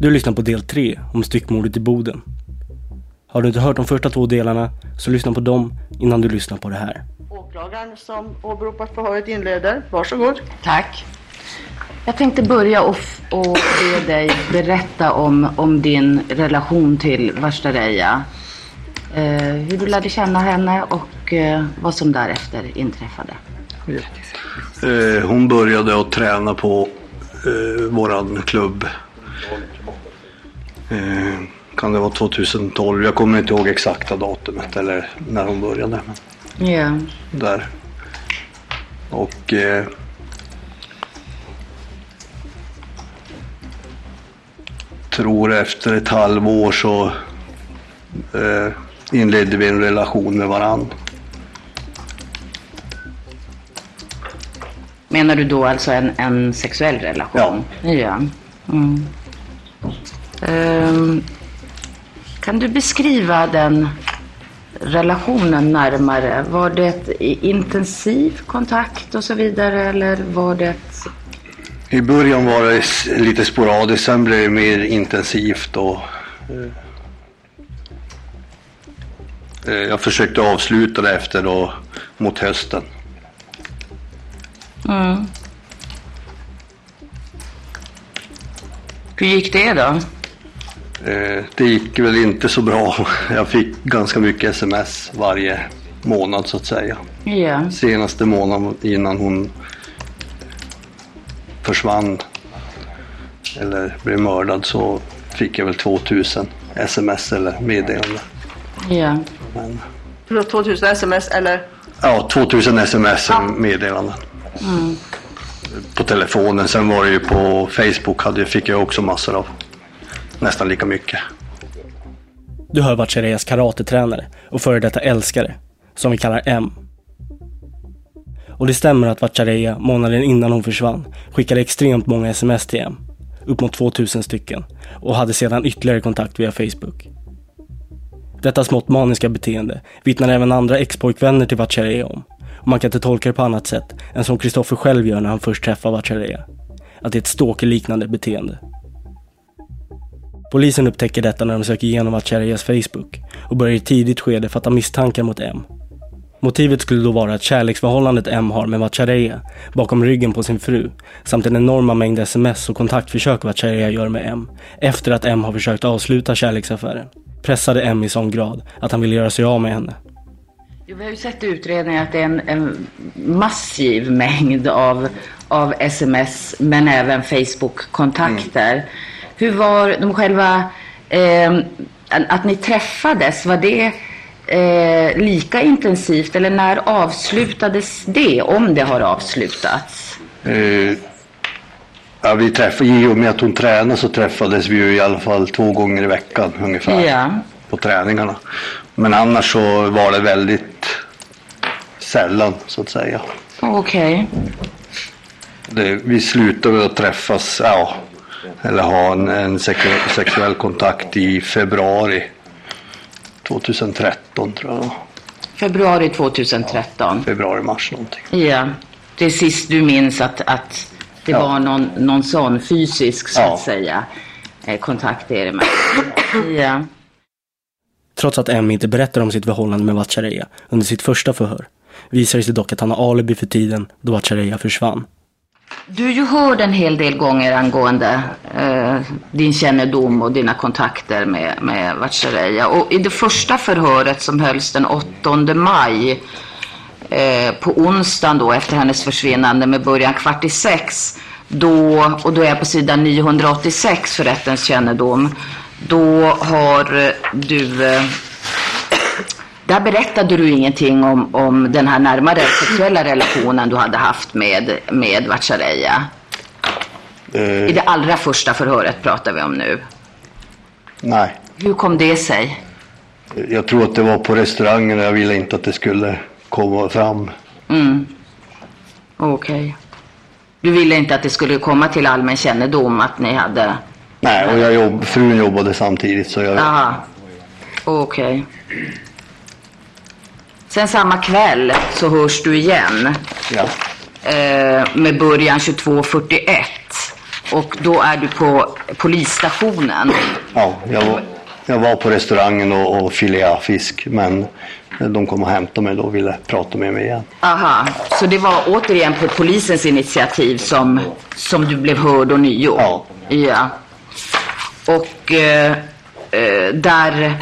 Du lyssnar på del 3 om styckmordet i Boden. Har du inte hört de första två delarna så lyssna på dem innan du lyssnar på det här. Åklagaren som åberopat förhöret inleder. Varsågod. Tack. Jag tänkte börja och, be dig berätta om, om din relation till Vashtareya. Eh, hur du lärde känna henne och eh, vad som därefter inträffade. Eh, hon började att träna på eh, våran klubb. Eh, kan det vara 2012? Jag kommer inte ihåg exakta datumet eller när hon började. Men Ja. där. Och eh, tror efter ett halvår så eh, inledde vi en relation med varann. Menar du då alltså en, en sexuell relation? Ja. ja. Mm. Ehm, kan du beskriva den relationen närmare? Var det intensiv kontakt och så vidare eller var det... I början var det lite sporadiskt, sen blev det mer intensivt och eh, eh, jag försökte avsluta det efter då mot hösten. Mm. Hur gick det då? Eh, Det gick väl inte så bra. Jag fick ganska mycket sms varje månad så att säga. Ja. Senaste månaden innan hon försvann eller blev mördad så fick jag väl 2000 sms eller meddelanden. Ja. Men, Förlåt, 2000 sms eller? ja, 2000 sms meddelanden Mm. på telefonen. Sen var det ju på Facebook hade, fick jag också massor av. Nästan lika mycket. Du hör Vatchareyas karatetränare och före detta älskare, som vi kallar M. Och det stämmer att Vatchareeya månaden innan hon försvann skickade extremt många sms till M. Upp mot 2000 stycken. Och hade sedan ytterligare kontakt via Facebook. Detta smått maniska beteende vittnar även andra ex-pojkvänner till Vatchareeya om. Och man kan inte tolka det på annat sätt än som Kristoffer själv gör när han först träffar Vatchareeya. Att det är ett stalkerliknande beteende. Polisen upptäcker detta när de söker igenom Vatchareyas Facebook och börjar i tidigt skede fatta misstankar mot M. Motivet skulle då vara att kärleksförhållandet M har med Vatchareya bakom ryggen på sin fru samt den enorma mängd sms och kontaktförsök Vatchareya gör med M efter att M har försökt avsluta kärleksaffären. Pressade M i sån grad att han ville göra sig av med henne. Jo, Vi har ju sett i utredningen att det är en, en massiv mängd av, av sms men även Facebook-kontakter. Hur var de själva, eh, att ni träffades, var det eh, lika intensivt eller när avslutades det, om det har avslutats? Eh, ja, vi träffade, I och med att hon tränade så träffades vi ju i alla fall två gånger i veckan ungefär Ja. på träningarna. Men annars så var det väldigt sällan så att säga. Okej. Det, vi slutade att träffas, ja, eller ha en, en sexuell, kontakt i februari 2013 tror jag. Februari 2013. Februari, mars någonting. Ja. Det är sist du minns att, att det Ja. var någon, någon sån fysisk, så Ja. att säga, eh, kontakt er emellan. Ja. Trots att M inte berättar om sitt förhållande med Vatchareeya under sitt första förhör visar det sig dock att han har alibi för tiden då Vatchareeya försvann. Du har ju hört en hel del gånger angående eh, din kännedom och dina kontakter med, med Vatchareeya. Och i det första förhöret som hölls den 8 maj eh, på onsdagen då efter hennes försvinnande med början kvart i sex. Då, och då är jag på sidan 986 för rättens kännedom. Då har du eh, där berättade du ingenting om, om den här närmare sexuella relationen du hade haft med, med Vatchareeya. Eh, I det allra första förhöret pratar vi om nu. nej, Hur kom det sig? jag tror att det var på restaurangen och jag ville inte att det skulle komma fram. Mm. Okej. Du ville inte att det skulle komma till allmän kännedom att ni hade... Nej, och jag jobb, frun jobbade samtidigt så jag... Okej. Sen samma kväll så hörs du igen. Ja. eh, med början 22.41. Och då är du på polisstationen. Ja, jag var, jag var på restaurangen och, och fileade fisk men de kom och hämtade mig då och ville prata med mig igen. Aha, så det var återigen på polisens initiativ som, som du blev hörd och nio? Ja. Ja. Och eh, eh, där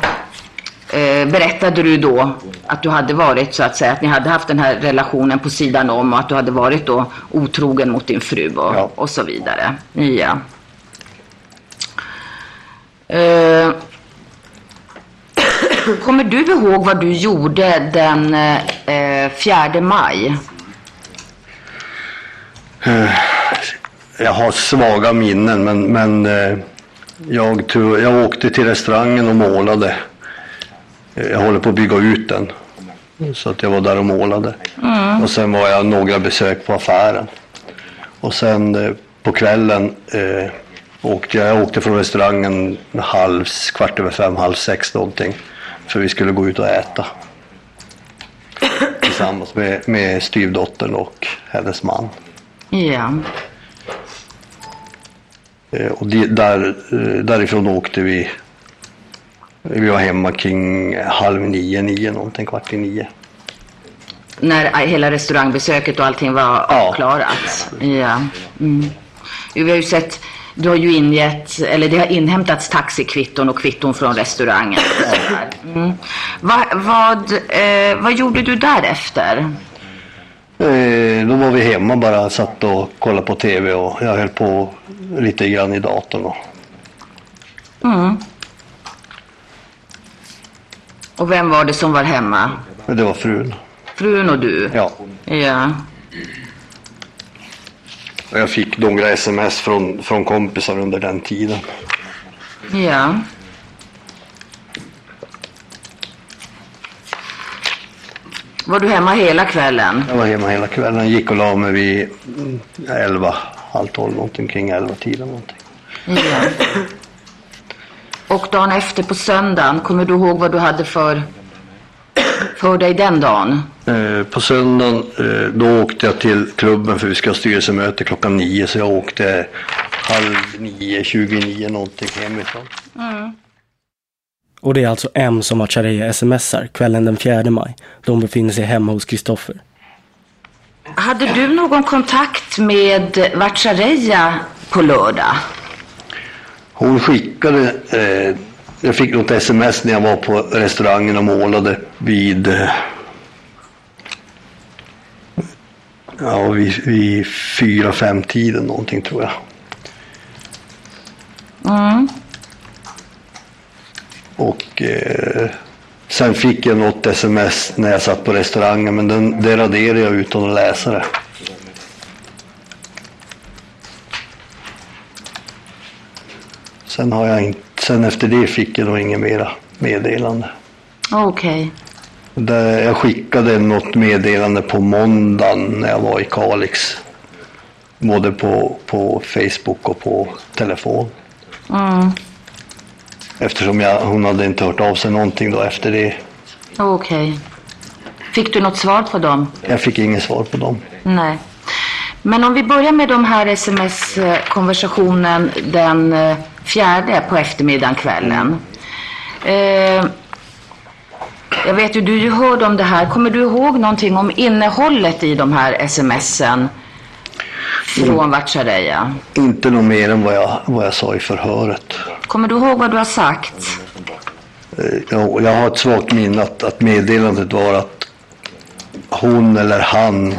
eh, berättade du då att du hade varit så att säga, att ni hade haft den här relationen på sidan om och att du hade varit då otrogen mot din fru och, Ja. och så vidare. Ja. Eh, kommer du ihåg vad du gjorde den eh, 4 maj? Jag har svaga minnen men, men eh, jag, tror, jag åkte till restaurangen och målade. Jag håller på att bygga ut den. Så att jag var där och målade. Och sen var jag några besök på affären. Och sen eh, på kvällen eh, åkte jag, jag åkte från restaurangen halv, kvart över fem, halv sex någonting. För vi skulle gå ut och äta. Tillsammans med, med styvdottern och hennes man. Ja. Eh, Och de, där, eh, därifrån åkte vi. Vi var hemma kring halv nio, nio någonting, kvart i nio. När hela restaurangbesöket och allting var Ja. avklarat. Ja. Mm. Vi har ju sett, du har ju ingett, eller det har inhämtats taxikvitton och kvitton från restaurangen. Mm. Va, vad, eh, vad gjorde du därefter? Eh, Då var vi hemma bara, satt och kollade på tv och jag höll på lite grann i datorn. Och, Mm. Och vem var det som var hemma? det var frun. Frun och du? Ja. Ja. Jag fick några sms från, från kompisar under den tiden. Ja. Var du hemma hela kvällen? Jag var hemma hela kvällen, gick och la mig vid elva, halv tolv någonting, kring elva tiden någonting. Ja. Och dagen efter på söndagen, kommer du ihåg vad du hade för, för dig den dagen? Eh, På söndagen eh, då åkte jag till klubben för vi ska ha styrelsemöte klockan nio så jag åkte halv nio, 29 någonting hemifrån. Och det är alltså M som Vatchareeya smsar kvällen den 4 maj då hon befinner sig hemma hos Kristoffer. Hade du någon kontakt med Vatchareeya på lördag? Hon skickade, eh, jag fick något sms när jag var på restaurangen och målade vid, eh, ja vid, vid fyra, fem tiden någonting tror jag. Mm. Och eh, sen fick jag något sms när jag satt på restaurangen men den, det raderade jag utan att läsa det. Sen, har jag inte, sen efter det fick jag nog inget mera meddelande. Okej. Där jag skickade något meddelande på måndagen när jag var i Kalix. Både på, på Facebook och på telefon. Mm. Eftersom jag, hon hade inte hört av sig någonting då efter det. Okej. Fick du något svar på dem? Jag fick inget svar på dem. Nej. Men om vi börjar med de här sms-konversationen den eh, fjärde på eftermiddagen, kvällen. Eh, jag vet ju, du hörde om det här. Kommer du ihåg någonting om innehållet i de här smsen från Vatchareeya? Inte något mer än vad jag, vad jag sa i förhöret. Kommer du ihåg vad du har sagt? Eh, Jag, jag har ett svagt minne att, att meddelandet var att hon eller han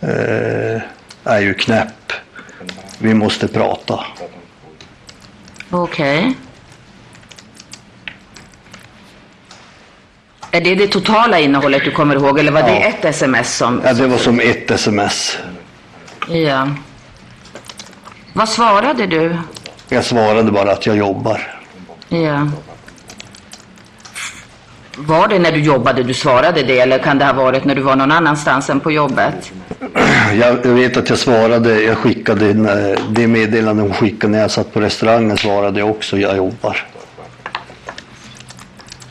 eh, är ju knäpp. Vi måste prata. Okej. Är det det totala innehållet du kommer ihåg eller var det Ja. ett sms som... Ja, det var som ett sms. Ja. Vad svarade du? Jag svarade bara att jag jobbar. Ja. Var det när du jobbade du svarade det eller kan det ha varit när du var någon annanstans än på jobbet? Jag, vet att jag svarade, jag skickade när- det meddelande hon skickade när jag satt på restaurangen svarade jag också jag jobbar.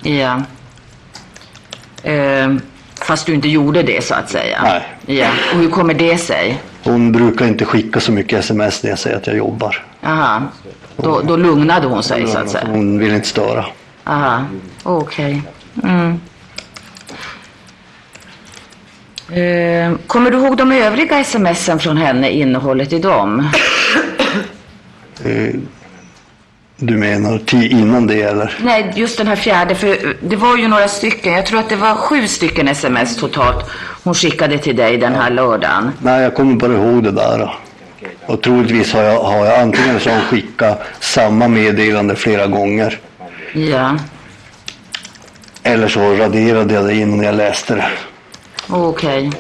Ja. Eh, fast du inte gjorde det så att säga? Nej. Ja. Och hur kommer det sig? Hon brukar inte skicka så mycket sms när jag säger att jag jobbar. Aha. Då, då lugnade hon sig så att säga? Hon vill inte störa. Aha, okej. Mm. Eh, kommer du ihåg de övriga smsen från henne, innehållet i dem? Eh, Du menar innan det eller? Nej, just den här fjärde, för det var ju några stycken. Jag tror att det var sju stycken sms totalt hon skickade till dig den här lördagen. Nej, jag kommer bara ihåg det där. Och troligtvis har jag, har jag antingen så har hon skickat samma meddelande flera gånger. Ja, Eller så raderade jag det innan jag läste det. okej.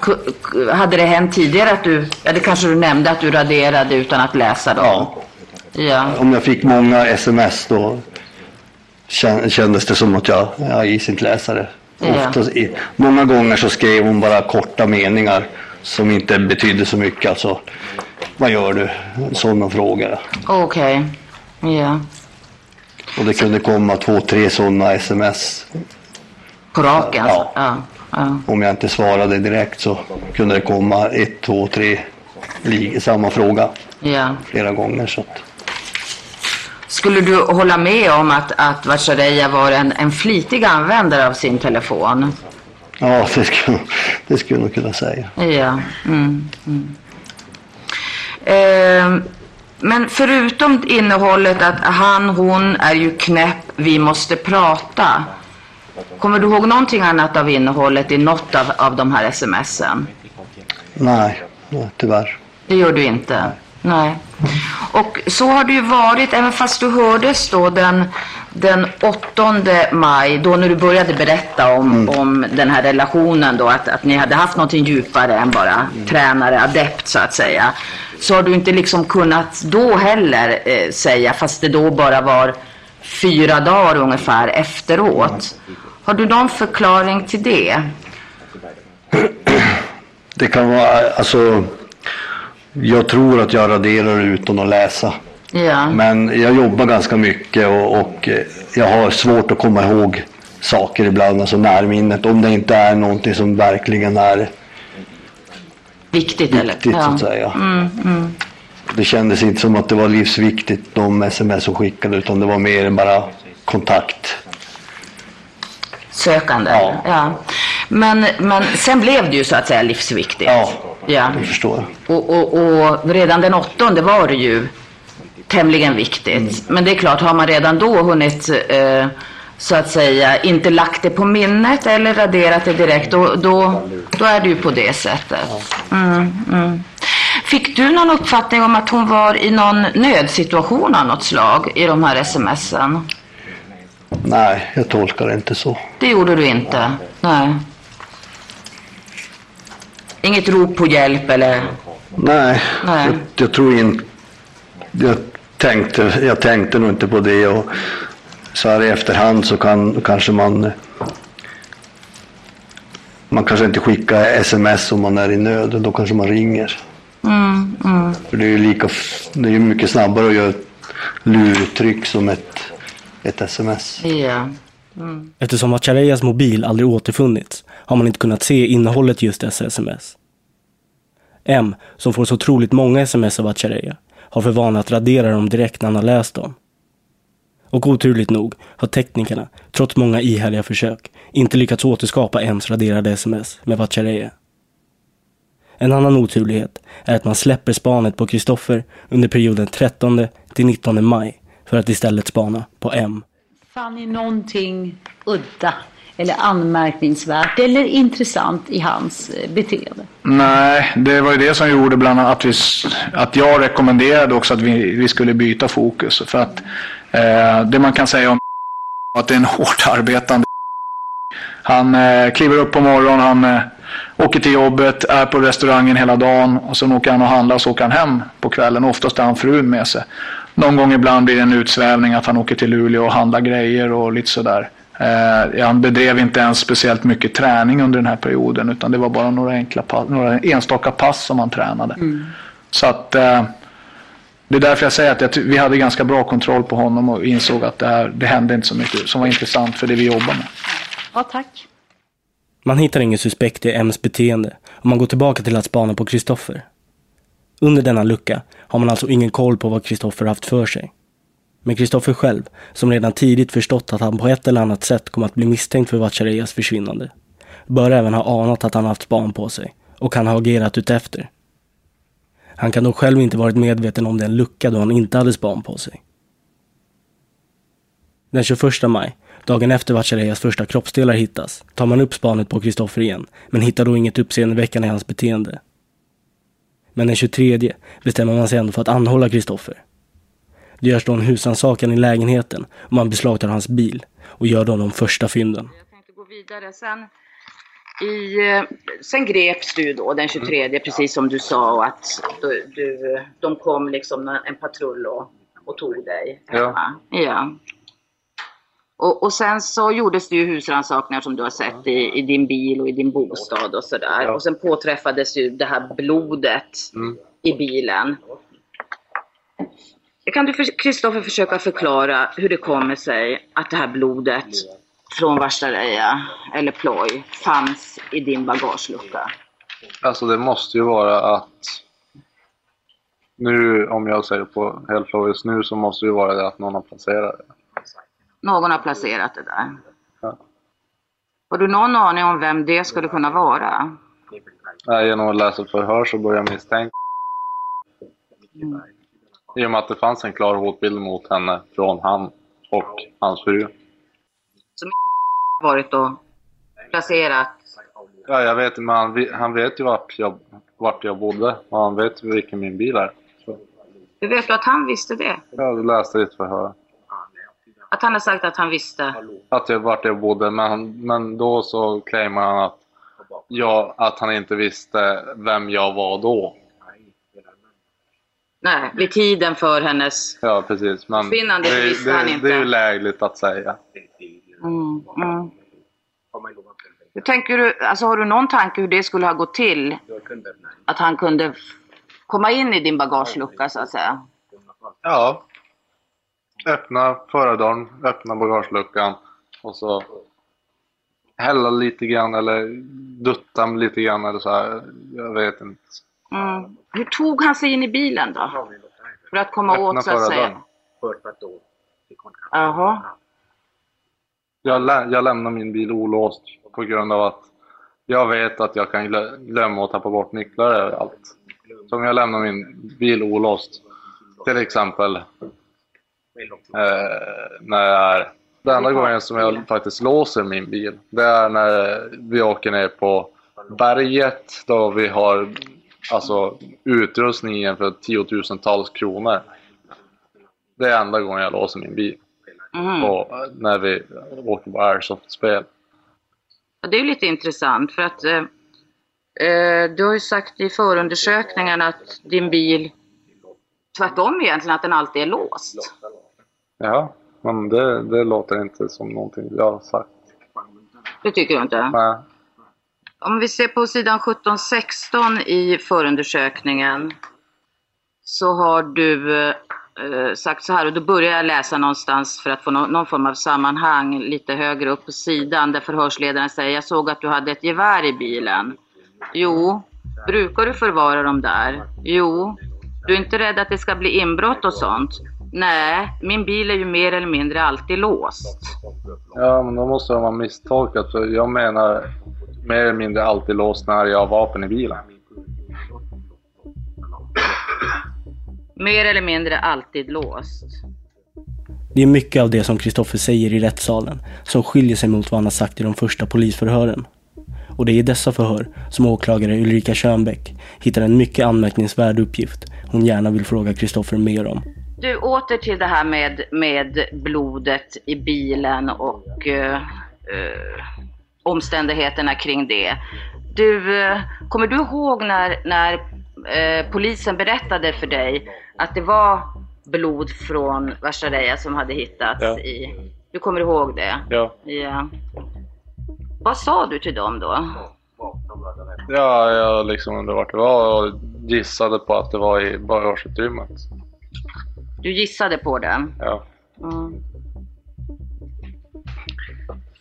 Ku- Hade det hänt tidigare att du, det kanske du nämnde att du raderade utan att läsa dem? Ja. Ja, Om jag fick många sms då kän- kändes det som att jag, jag is inte läsa det. Ja. Oftast, många gånger så skrev hon bara korta meningar som inte betydde så mycket. Alltså, vad gör du? Sådana frågor. okej. Ja, Och det kunde komma två, tre sådana sms. på raken alltså? Ja. Ja. ja. Om jag inte svarade direkt så kunde det komma ett, två, tre samma fråga ja. flera gånger. Så att, Skulle du hålla med om att, att Vatchareeya var en, en flitig användare av sin telefon? ja, det skulle, det skulle jag nog kunna säga. Ja. Mm, mm. Eh, men förutom innehållet att han, hon är ju knäpp, vi måste prata. Kommer du ihåg någonting annat av innehållet i något av, av de här smsen? Nej, nej, tyvärr. Det gör du inte? Nej. Och så har det ju varit, även fast du hördes då den, den 8 maj, då när du började berätta om, om den här relationen då, att, att ni hade haft någonting djupare än bara tränare, adept så att säga. Så har du inte liksom kunnat då heller eh, säga, fast det då bara var fyra dagar ungefär efteråt. Har du någon förklaring till det? Det kan vara, alltså, jag tror att jag raderar utan att läsa. Ja. Men jag jobbar ganska mycket och, och eh, jag har svårt att komma ihåg saker ibland, alltså närminnet. Om det inte är någonting som verkligen är Viktigt eller? viktigt så att säga. Mm, mm. Det kändes inte som att det var livsviktigt de sms som skickade utan det var mer bara kontakt. Sökande? Ja. ja. Men, men sen blev det ju så att säga livsviktigt. Ja, Ja. det förstår jag. Och, och, och redan den åttonde var det ju tämligen viktigt. Mm. Men det är klart, har man redan då hunnit eh, så att säga inte lagt det på minnet eller raderat det direkt, då, då, då är det ju på det sättet. Mm, mm. Fick du någon uppfattning om att hon var i någon nödsituation av något slag i de här smsen? Nej, jag tolkar det inte så. Det gjorde du inte? Nej. Inget rop på hjälp eller? Nej, Nej. Jag, jag tror inte... Jag tänkte, jag tänkte nog inte på det och så här i efterhand så kan kanske man man kanske inte skickar sms om man är i nöd, då kanske man ringer. Mm, mm. För det är ju lika, det är mycket snabbare att göra ett luruttryck som ett, ett sms. Ja. Eftersom Vatchareyas mobil aldrig återfunnits har man inte kunnat se innehållet just dessa sms. M, som får så otroligt många sms av Vatchareya, har för vana att radera dem direkt när han har läst dem. Och oturligt nog har teknikerna, trots många ihärdiga försök, inte lyckats återskapa M's raderade sms med Vatchareeya. En annan oturlighet är att man släpper spanet på Kristoffer under perioden 13 till 19 maj för att istället spana på M. Fann ni någonting udda eller anmärkningsvärt eller intressant i hans eh, beteende? Nej, det var ju det som gjorde bland annat att, vi, att jag rekommenderade också att vi, vi skulle byta fokus. För att eh, det man kan säga om att det är en hårt arbetande Han eh, kliver upp på morgonen, han eh, åker till jobbet, är på restaurangen hela dagen och sen åker han och handlar och så åker han hem på kvällen. Oftast har han frun med sig. Någon gång ibland blir det en utsvävning att han åker till Luleå och handlar grejer och lite sådär. Eh, han bedrev inte ens speciellt mycket träning under den här perioden utan det var bara några, enkla pass, några enstaka pass som han tränade. Så att eh, det är därför jag säger att jag vi hade ganska bra kontroll på honom och insåg att det, här, det hände inte så mycket som var intressant för det vi jobbar med. Ja, tack. Man hittar ingen suspekt i M's beteende om man går tillbaka till att spana på Kristoffer. Under denna lucka har man alltså ingen koll på vad Kristoffer haft för sig. Men Kristoffer själv, som redan tidigt förstått att han på ett eller annat sätt kommer att bli misstänkt för Vatchareeyas försvinnande, bör även ha anat att han haft span på sig och kan ha agerat utefter. Han kan dock själv inte varit medveten om den lucka då han inte hade span på sig. Den 21 maj, dagen efter Vatchareeyas första kroppsdelar hittas, tar man upp spanet på Kristoffer igen, men hittar då inget uppseendeväckande i hans beteende. Men den 23 bestämmer man sig ändå för att anhålla Kristoffer. Det görs då en husrannsakan i lägenheten och man beslagtar hans bil och gör då de första fynden. gå vidare. Sen, i, eh, sen greps du då den 23, precis som du sa, och att du, du, de kom liksom en patrull och, och tog dig hemma. Ja. Och, och sen så gjordes det ju husrannsakningar som du har sett i, i din bil och i din bostad och sådär. Ja. Och sen påträffades ju det här blodet Mm. i bilen. Kan du, för- Kristoffer, försöka förklara hur det kommer sig att det här blodet från Vashtareya, eller ploj, fanns i din bagagelucka? Alltså det måste ju vara att nu, om jag säger på logiskt nu, så måste det ju vara det att någon har placerat det. Någon har placerat det där. Ja. Har du någon aning om vem det skulle kunna vara? Nej, genom att läsa förhör så börjar jag misstänka. I och med att det fanns en klar hotbild mot henne från han och hans fru. Som varit och placerat? Ja, jag vet men han, han vet ju vart jag, vart jag bodde och han vet vilken min bil är. Så, Hur vet du att han visste det? jag läste i ett förhör. Att han har sagt att han visste? Att jag, vart jag bodde, men, men då så claimar han att, jag, att han inte visste vem jag var då. Nej, vid tiden för hennes... Ja, precis. Men Försvinnande det, visste han inte. det är ju lägligt att säga. Mm, mm. Hur tänker du, alltså har du någon tanke hur det skulle ha gått till? Att han kunde komma in i din bagagelucka så att säga? Ja. Öppna förardörren, öppna bagageluckan och så hälla lite grann eller dutta lite grann eller så här. Jag vet inte. Mm. Hur tog han sig in i bilen då? För att komma Öppna åt så att säga? Jaha. Jag, lä- jag lämnar min bil olåst på grund av att jag vet att jag kan glö- glömma och tappa bort nycklar överallt. Så om jag lämnar min bil olåst, till exempel eh, när jag är... Den enda gången som jag faktiskt låser min bil, det är när vi åker ner på berget då vi har alltså utrustningen för tiotusentals kronor. Det är enda gången jag låser min bil. Mm. Och när vi åker på airsoft-spel. Det är lite intressant för att eh, eh, du har ju sagt i förundersökningen att din bil tvärtom egentligen, att den alltid är låst. Ja, men det, det låter inte som någonting jag har sagt. Det tycker du inte? Nej. Om vi ser på sidan 17-16 i förundersökningen så har du eh, sagt så här, och då börjar jag läsa någonstans för att få no någon form av sammanhang lite högre upp på sidan där förhörsledaren säger, jag såg att du hade ett gevär i bilen. Jo. Brukar du förvara dem där? Jo. Du är inte rädd att det ska bli inbrott och sånt? Nej, min bil är ju mer eller mindre alltid låst. Ja, men då måste de ha misstolkat. För jag menar mer eller mindre alltid låst när jag har vapen i bilen. Mer eller mindre alltid låst. Det är mycket av det som Kristoffer säger i rättssalen som skiljer sig mot vad han har sagt i de första polisförhören. Och det är i dessa förhör som åklagare Ulrika Schönbeck hittar en mycket anmärkningsvärd uppgift hon gärna vill fråga Kristoffer mer om. Du, åter till det här med, med blodet i bilen och uh, uh, omständigheterna kring det. Du, uh, kommer du ihåg när, när polisen berättade för dig att det var blod från Vashareya som hade hittats Ja. i... Du kommer ihåg det? Ja. Ja. Vad sa du till dem då? Ja, jag liksom undrade vart det var och gissade på att det var i bagageutrymmet. Du gissade på det? Ja. Mm.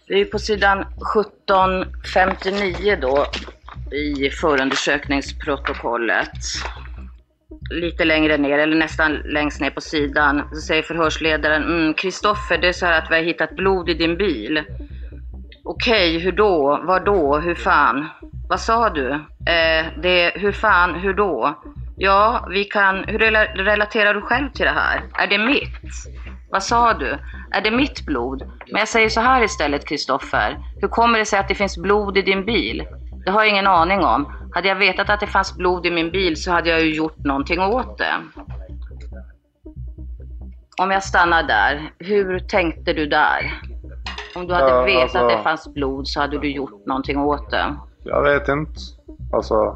Det är på sidan 1759 då i förundersökningsprotokollet. Lite längre ner, eller nästan längst ner på sidan, så säger förhörsledaren mm, Kristoffer, det är så här att vi har hittat blod i din bil. Okej, hur då? Var då? Hur fan? Vad sa du? Eh, det, hur fan? Hur då? Ja, vi kan... Hur relaterar du själv till det här? Är det mitt? Vad sa du? Är det mitt blod? Men jag säger så här istället, Kristoffer. Hur kommer det sig att det finns blod i din bil? Det har jag ingen aning om. Hade jag vetat att det fanns blod i min bil så hade jag ju gjort någonting åt det. Om jag stannar där, hur tänkte du där? Om du hade Ja, vetat alltså- att det fanns blod så hade du gjort någonting åt det. Jag vet inte. Alltså.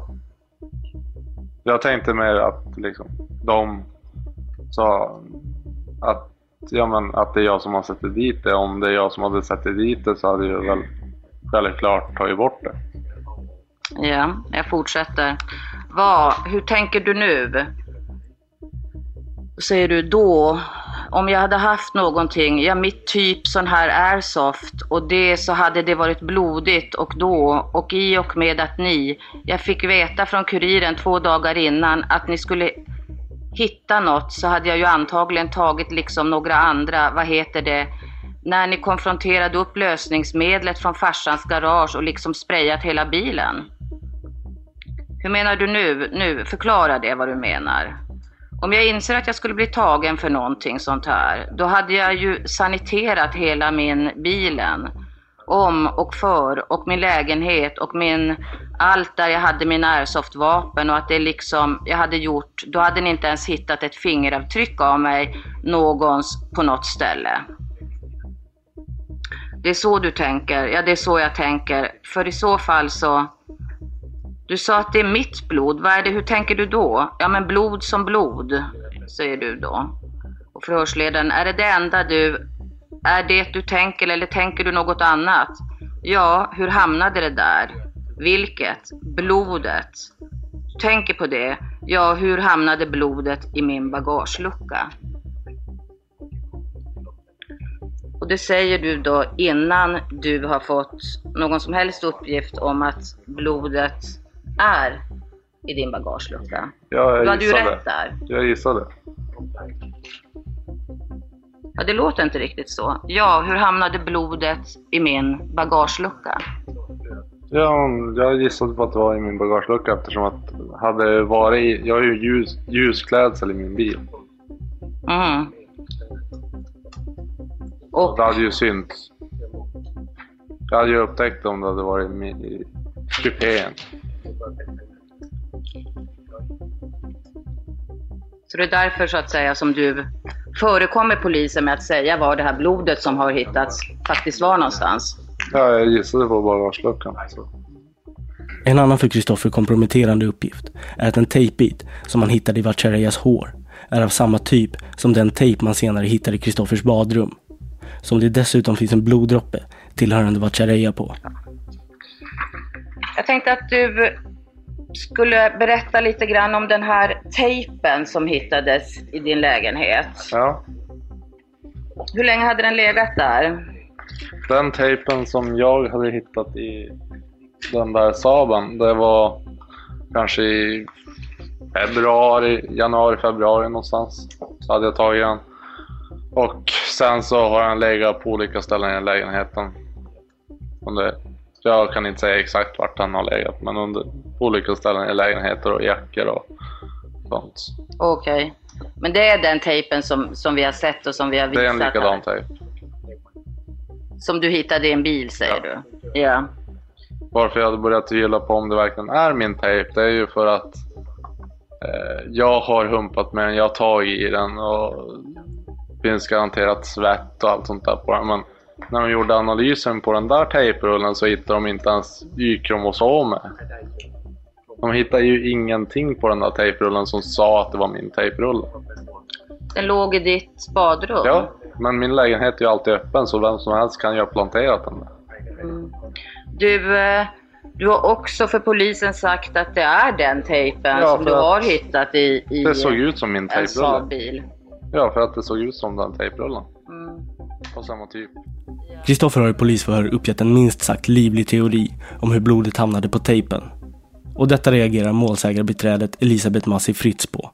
Jag tänkte mer att liksom de sa att, ja, men, att det är jag som har satt dit det. Om det är jag som hade satt dit det så hade jag väl självklart tagit bort det. Ja, jag fortsätter. Vad, hur tänker du nu? Säger du då, om jag hade haft någonting, ja mitt typ sån här airsoft och det så hade det varit blodigt och då och i och med att ni, jag fick veta från kuriren två dagar innan att ni skulle hitta något så hade jag ju antagligen tagit liksom några andra, vad heter det, när ni konfronterade upp lösningsmedlet från farsans garage och liksom sprayat hela bilen. Hur menar du nu? Nu, förklara det vad du menar. Om jag inser att jag skulle bli tagen för någonting sånt här, då hade jag ju saniterat hela min bilen. Om och för och min lägenhet och min, allt där jag hade mina airsoftvapen och att det liksom, jag hade gjort, då hade ni inte ens hittat ett fingeravtryck av mig någons på något ställe. Det är så du tänker, ja det är så jag tänker. För i så fall så, du sa att det är mitt blod. Vad är det, hur tänker du då? Ja men blod som blod, säger du då. Och förhörsledaren, är det det enda du, är det du tänker eller tänker du något annat? Ja, hur hamnade det där? Vilket? Blodet. Tänker på det? Ja, hur hamnade blodet i min bagagelucka? Och det säger du då innan du har fått någon som helst uppgift om att blodet är i din bagagelucka. Ja, jag Du hade ju rätt där. Jag gissade. Ja, det låter inte riktigt så. Ja, hur hamnade blodet i min bagagelucka? Ja, jag gissade på att det var i min bagagelucka eftersom att hade varit jag har ju ljus, ljusklädsel i min bil. Mm. Och det hade ju synts. Jag hade ju upptäckt om det hade varit i, i kupén. Så det är därför så att säga som du förekommer polisen med att säga var det här blodet som har hittats faktiskt var någonstans. Ja, jag gissade på bagageluckan. En annan för Kristoffer komprometterande uppgift är att en tejpbit som man hittade i Vatchareyas hår är av samma typ som den tejp man senare hittade i Kristoffers badrum. Som det dessutom finns en bloddroppe tillhörande Vatchareya på. Jag tänkte att du skulle berätta lite grann om den här tejpen som hittades i din lägenhet. Ja. Hur länge hade den legat där? Den tejpen som jag hade hittat i den där Saaben, det var kanske i februari, januari, februari någonstans. Så hade jag tagit den. Och sen så har den legat på olika ställen i lägenheten. Under, jag kan inte säga exakt vart den har legat, men under olika ställen i lägenheter och jackor och sånt. Okej. Men det är den tejpen som, som vi har sett och som vi har visat Det är en här. likadan tejp. Som du hittade i en bil säger du? Ja. Varför jag hade börjat tvivla på om det verkligen är min tejp, det är ju för att eh, jag har humpat med den, jag har tagit i den och det finns garanterat svett och allt sånt där på den. Men när de gjorde analysen på den där tejprullen så hittade de inte ens Y-kromosomer. De hittade ju ingenting på den där tejprullen som sa att det var min tejprulle. Den låg i ditt badrum? Ja, men min lägenhet är ju alltid öppen så vem som helst kan ju ha planterat den där. Mm. Du, eh, du har också för polisen sagt att det är den tejpen Ja, som du har hittat i, i Det såg ut som min en. Saab-bil. Ja, för att det såg ut som den tejprullen. Mm. På samma typ. Kristoffer har i polisförhör uppgett en minst sagt livlig teori om hur blodet hamnade på tejpen. Och detta reagerar målsägarbiträdet Elisabeth Massi Fritz på.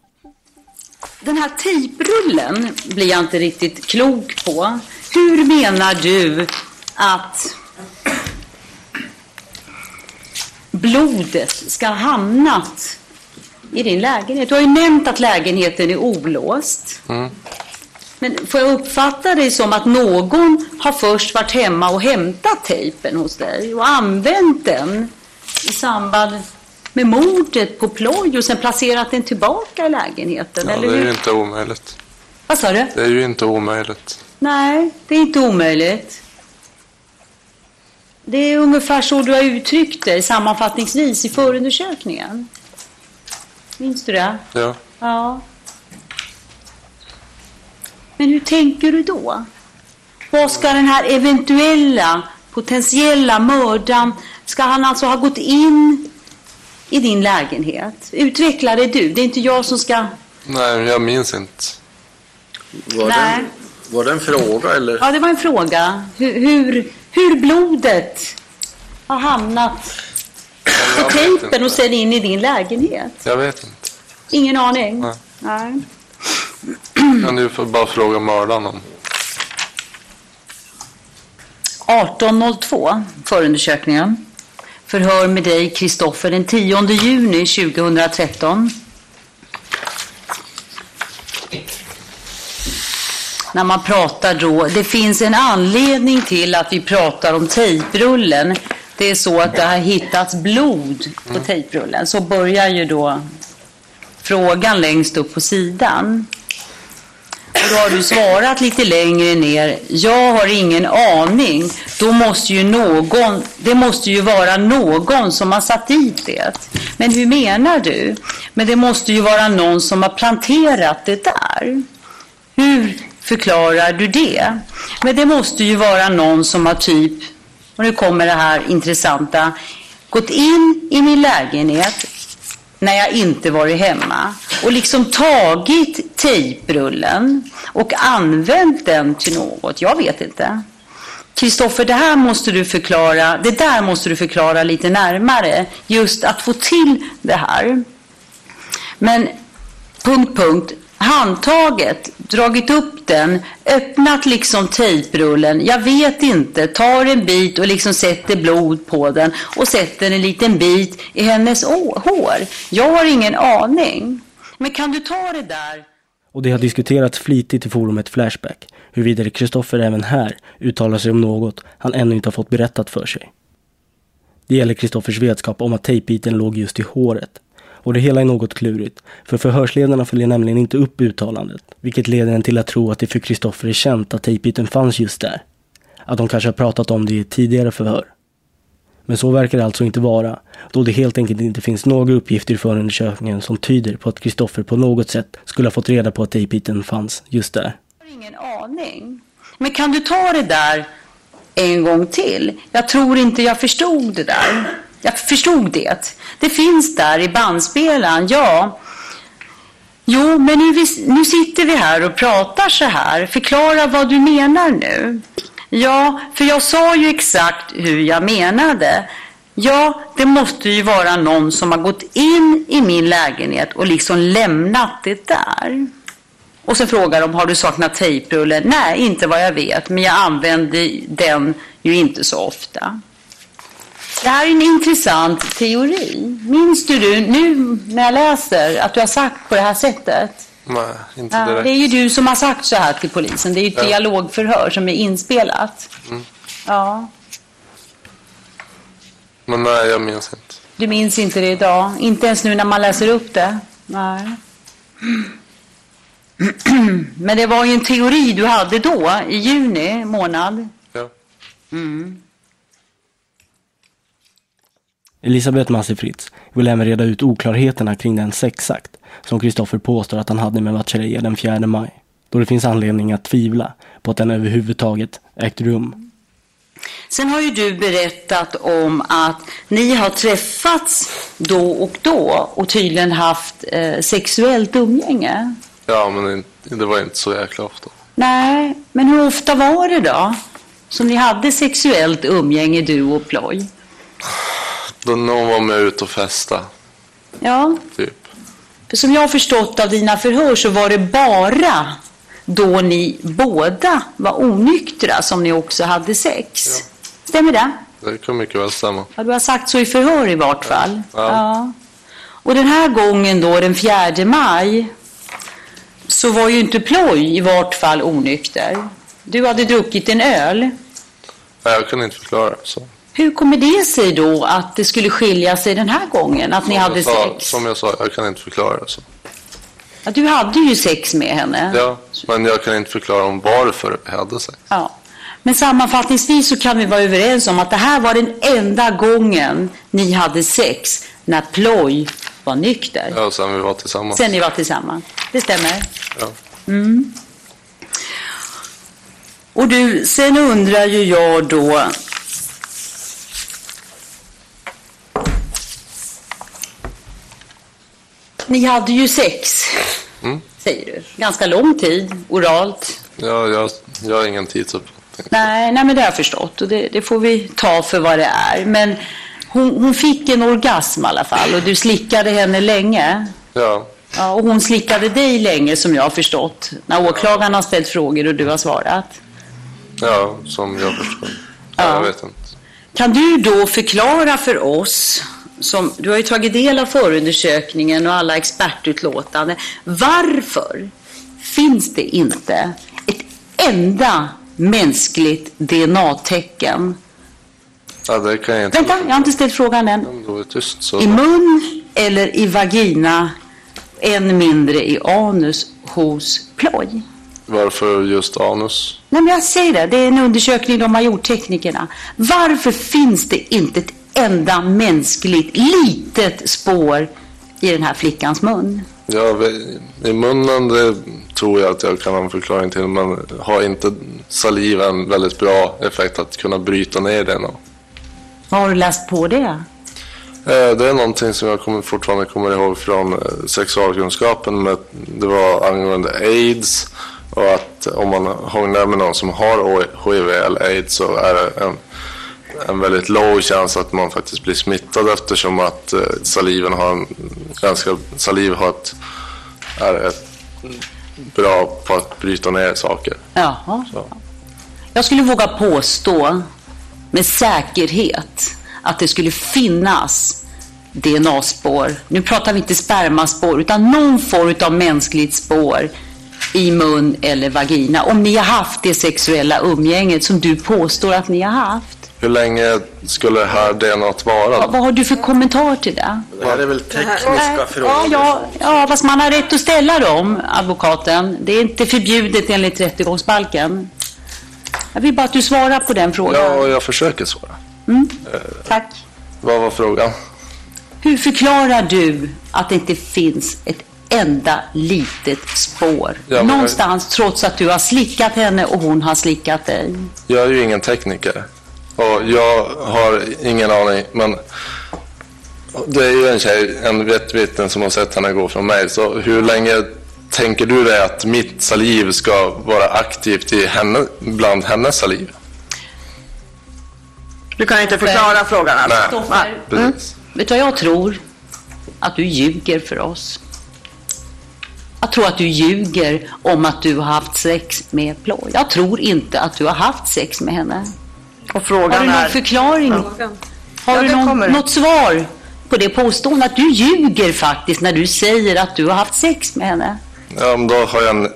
Den här tejprullen blir jag inte riktigt klok på. Hur menar du att blodet ska ha hamnat i din lägenhet? Du har ju nämnt att lägenheten är olåst. Mm. Men får jag uppfatta det som att någon har först varit hemma och hämtat tejpen hos dig och använt den i samband med mordet på ploj och sen placerat den tillbaka i lägenheten? Ja, eller det är ju inte omöjligt. Vad sa du? Det är ju inte omöjligt. Nej, det är inte omöjligt. Det är ungefär så du har uttryckt dig sammanfattningsvis i förundersökningen. Minns du det? Ja. Ja. Men hur tänker du då? Vad ska den här eventuella, potentiella mördaren, ska han alltså ha gått in i din lägenhet? Utveckla det du, det är inte jag som ska... Nej, jag minns inte. Var, Nej. det, var det en fråga eller? Ja, det var en fråga. Hur, hur, hur blodet har hamnat på tejpen och sen in i din lägenhet? Jag vet inte. Ingen aning? Nej. Nej. Men du får bara fråga mördaren om. 18.02, förundersökningen. Förhör med dig, Kristoffer, den 10 juni 2013. När man pratar då, det finns en anledning till att vi pratar om tejprullen. Det är så att det har hittats blod på tejprullen. Så börjar ju då frågan längst upp på sidan. Och då har du svarat lite längre ner. Jag har ingen aning. Då måste ju någon, det måste ju vara någon som har satt dit det. Men hur menar du? Men det måste ju vara någon som har planterat det där. Hur förklarar du det? Men det måste ju vara någon som har typ, och nu kommer det här intressanta, gått in i min lägenhet när jag inte varit hemma och liksom tagit tejprullen och använt den till något. Jag vet inte. Kristoffer, det här måste du förklara, det där måste du förklara lite närmare. Just att få till det här. Men punkt, punkt, handtaget, dragit upp den, öppnat liksom tejprullen, jag vet inte, tar en bit och liksom sätter blod på den och sätter en liten bit i hennes hår. Jag har ingen aning. Men kan du ta det där? Och det har diskuterats flitigt i forumet Flashback huruvida Kristoffer även här uttalar sig om något han ännu inte har fått berättat för sig. Det gäller Kristoffers vetskap om att tejpbiten låg just i håret. Och det hela är något klurigt, för förhörsledarna följer nämligen inte upp uttalandet, vilket leder en till att tro att det för Kristoffer är känt att tejpbiten fanns just där. Att de kanske har pratat om det i ett tidigare förhör. Men så verkar det alltså inte vara, då det helt enkelt inte finns några uppgifter i förundersökningen som tyder på att Kristoffer på något sätt skulle ha fått reda på att tejpbiten fanns just där. Jag har ingen aning. Men kan du ta det där en gång till? Jag tror inte jag förstod det där. Jag förstod det. Det finns där i bandspelaren, ja. Jo, men nu, nu sitter vi här och pratar så här. Förklara vad du menar nu. Ja, för jag sa ju exakt hur jag menade. Ja, det måste ju vara någon som har gått in i min lägenhet och liksom lämnat det där. Och så frågar de, har du saknat tejprullen? Nej, inte vad jag vet, men jag använder den ju inte så ofta. Det här är en intressant teori. Minns du, du nu när jag läser att du har sagt på det här sättet? Nej, inte direkt. det är ju du som har sagt så här till polisen. Det är ju ett Ja. dialogförhör som är inspelat. Mm. Ja, Men nej, jag minns inte. du minns inte det idag? Inte ens nu när man läser upp det? Nej. Men det var ju en teori du hade då, i juni månad. Ja. Mm. Elisabeth Massi Fritz vill även reda ut oklarheterna kring den sexakt som Kristoffer påstår att han hade med Vatchareeya den 4 maj. Då det finns anledning att tvivla på att den överhuvudtaget ägt rum. Sen har ju du berättat om att ni har träffats då och då och tydligen haft eh, sexuellt umgänge. Ja, men det var inte så jäkla ofta. Nej, men hur ofta var det då? Som ni hade sexuellt umgänge du och Ploy? Då någon var med ut och festa, Ja, typ. för som jag har förstått av dina förhör så var det bara då ni båda var onyktra som ni också hade sex. Stämmer det? Det kan mycket väl stämma. Ja, du har sagt så i förhör i vart fall. Ja. Och den här gången då, den 4 maj, så var ju inte Ploy i vart fall onykter. Du hade druckit en öl. Nej, jag kan inte förklara. Så. Hur kommer det sig då att det skulle skilja sig den här gången? Att ni Som hade jag sa, sex? Som jag sa, jag kan inte förklara det. Så. Ja, du hade ju sex med henne. Ja, men jag kan inte förklara om varför vi hade sex. Ja. Men sammanfattningsvis så kan vi vara överens om att det här var den enda gången ni hade sex när Ploy var nykter. Ja, sen vi var tillsammans. Sen ni var tillsammans. Det stämmer. Ja. Mm. Och du, sen undrar ju jag då. Ni hade ju sex, Mm. säger du. Ganska lång tid, oralt. Ja, jag, jag har ingen tidsuppfattning. Nej, nej, men det har jag förstått och det, det får vi ta för vad det är. Men hon, hon fick en orgasm i alla fall och du slickade henne länge. Ja, Ja, och hon slickade dig länge som jag har förstått. När åklagaren har ställt frågor och du har svarat. ja som jag förstår. Ja. Jag vet inte. Kan du då förklara för oss, som, du har ju tagit del av förundersökningen och alla expertutlåtanden, varför finns det inte ett enda mänskligt DNA-tecken? Ja, det kan jag inte. Vänta, jag har inte ställt frågan än. Tyst. I mun eller i vagina, än mindre i anus hos ploj? Varför just anus? Nej, men jag säger det. Det är en undersökning de har gjort, teknikerna. Varför finns det inte ett enda mänskligt litet spår i den här flickans mun? Ja, vi- i munnen det tror jag att jag kan ha en förklaring till. Men har inte saliv en väldigt bra effekt att kunna bryta ner den? Vad har du läst på det? Eh, Det är någonting som jag kommer, fortfarande kommer ihåg från eh, sexualkunskapen. Med, det var angående aids och att om man hånglar med någon som har HIV eller aids så är det en, en väldigt låg chans att man faktiskt blir smittad eftersom att eh, saliven har en ganska, saliv har ett, är ett bra på att bryta ner saker. Jaha. Så. Jag skulle våga påstå med säkerhet att det skulle finnas DNA-spår. Nu pratar vi inte spermaspår utan någon form av mänskligt spår i mun eller vagina. Om ni har haft det sexuella umgänget som du påstår att ni har haft. Hur länge skulle det här DNA vara? Vad, vad har du för kommentar till det? Det här är väl tekniska Ja, frågor? ja, ja, fast man har rätt att ställa dem, advokaten. Det är inte förbjudet enligt rättegångsbalken. Jag vill bara att du svarar på den frågan. Ja, jag försöker svara. Mm. Tack. Vad var frågan? Hur förklarar du att det inte finns ett enda litet spår Ja, någonstans trots att du har slickat henne och hon har slickat dig? Jag är ju ingen tekniker. Och jag har ingen aning. Men Det är ju en tjej, en ett vittne som har sett henne gå från mig. Så hur länge tänker du dig att mitt saliv ska vara aktivt i henne, bland hennes saliv? Du kan inte förklara frågan alltså? Nej. Precis. vet du vad jag tror? Att du ljuger för oss. Jag tror att du ljuger om att du har haft sex med Ploy. Jag tror inte att du har haft sex med henne. Och frågan har du någon är... förklaring? Har Ja, du någon, något svar på det påståendet? Att du ljuger faktiskt när du säger att du har haft sex med henne. Ja, men då har jag en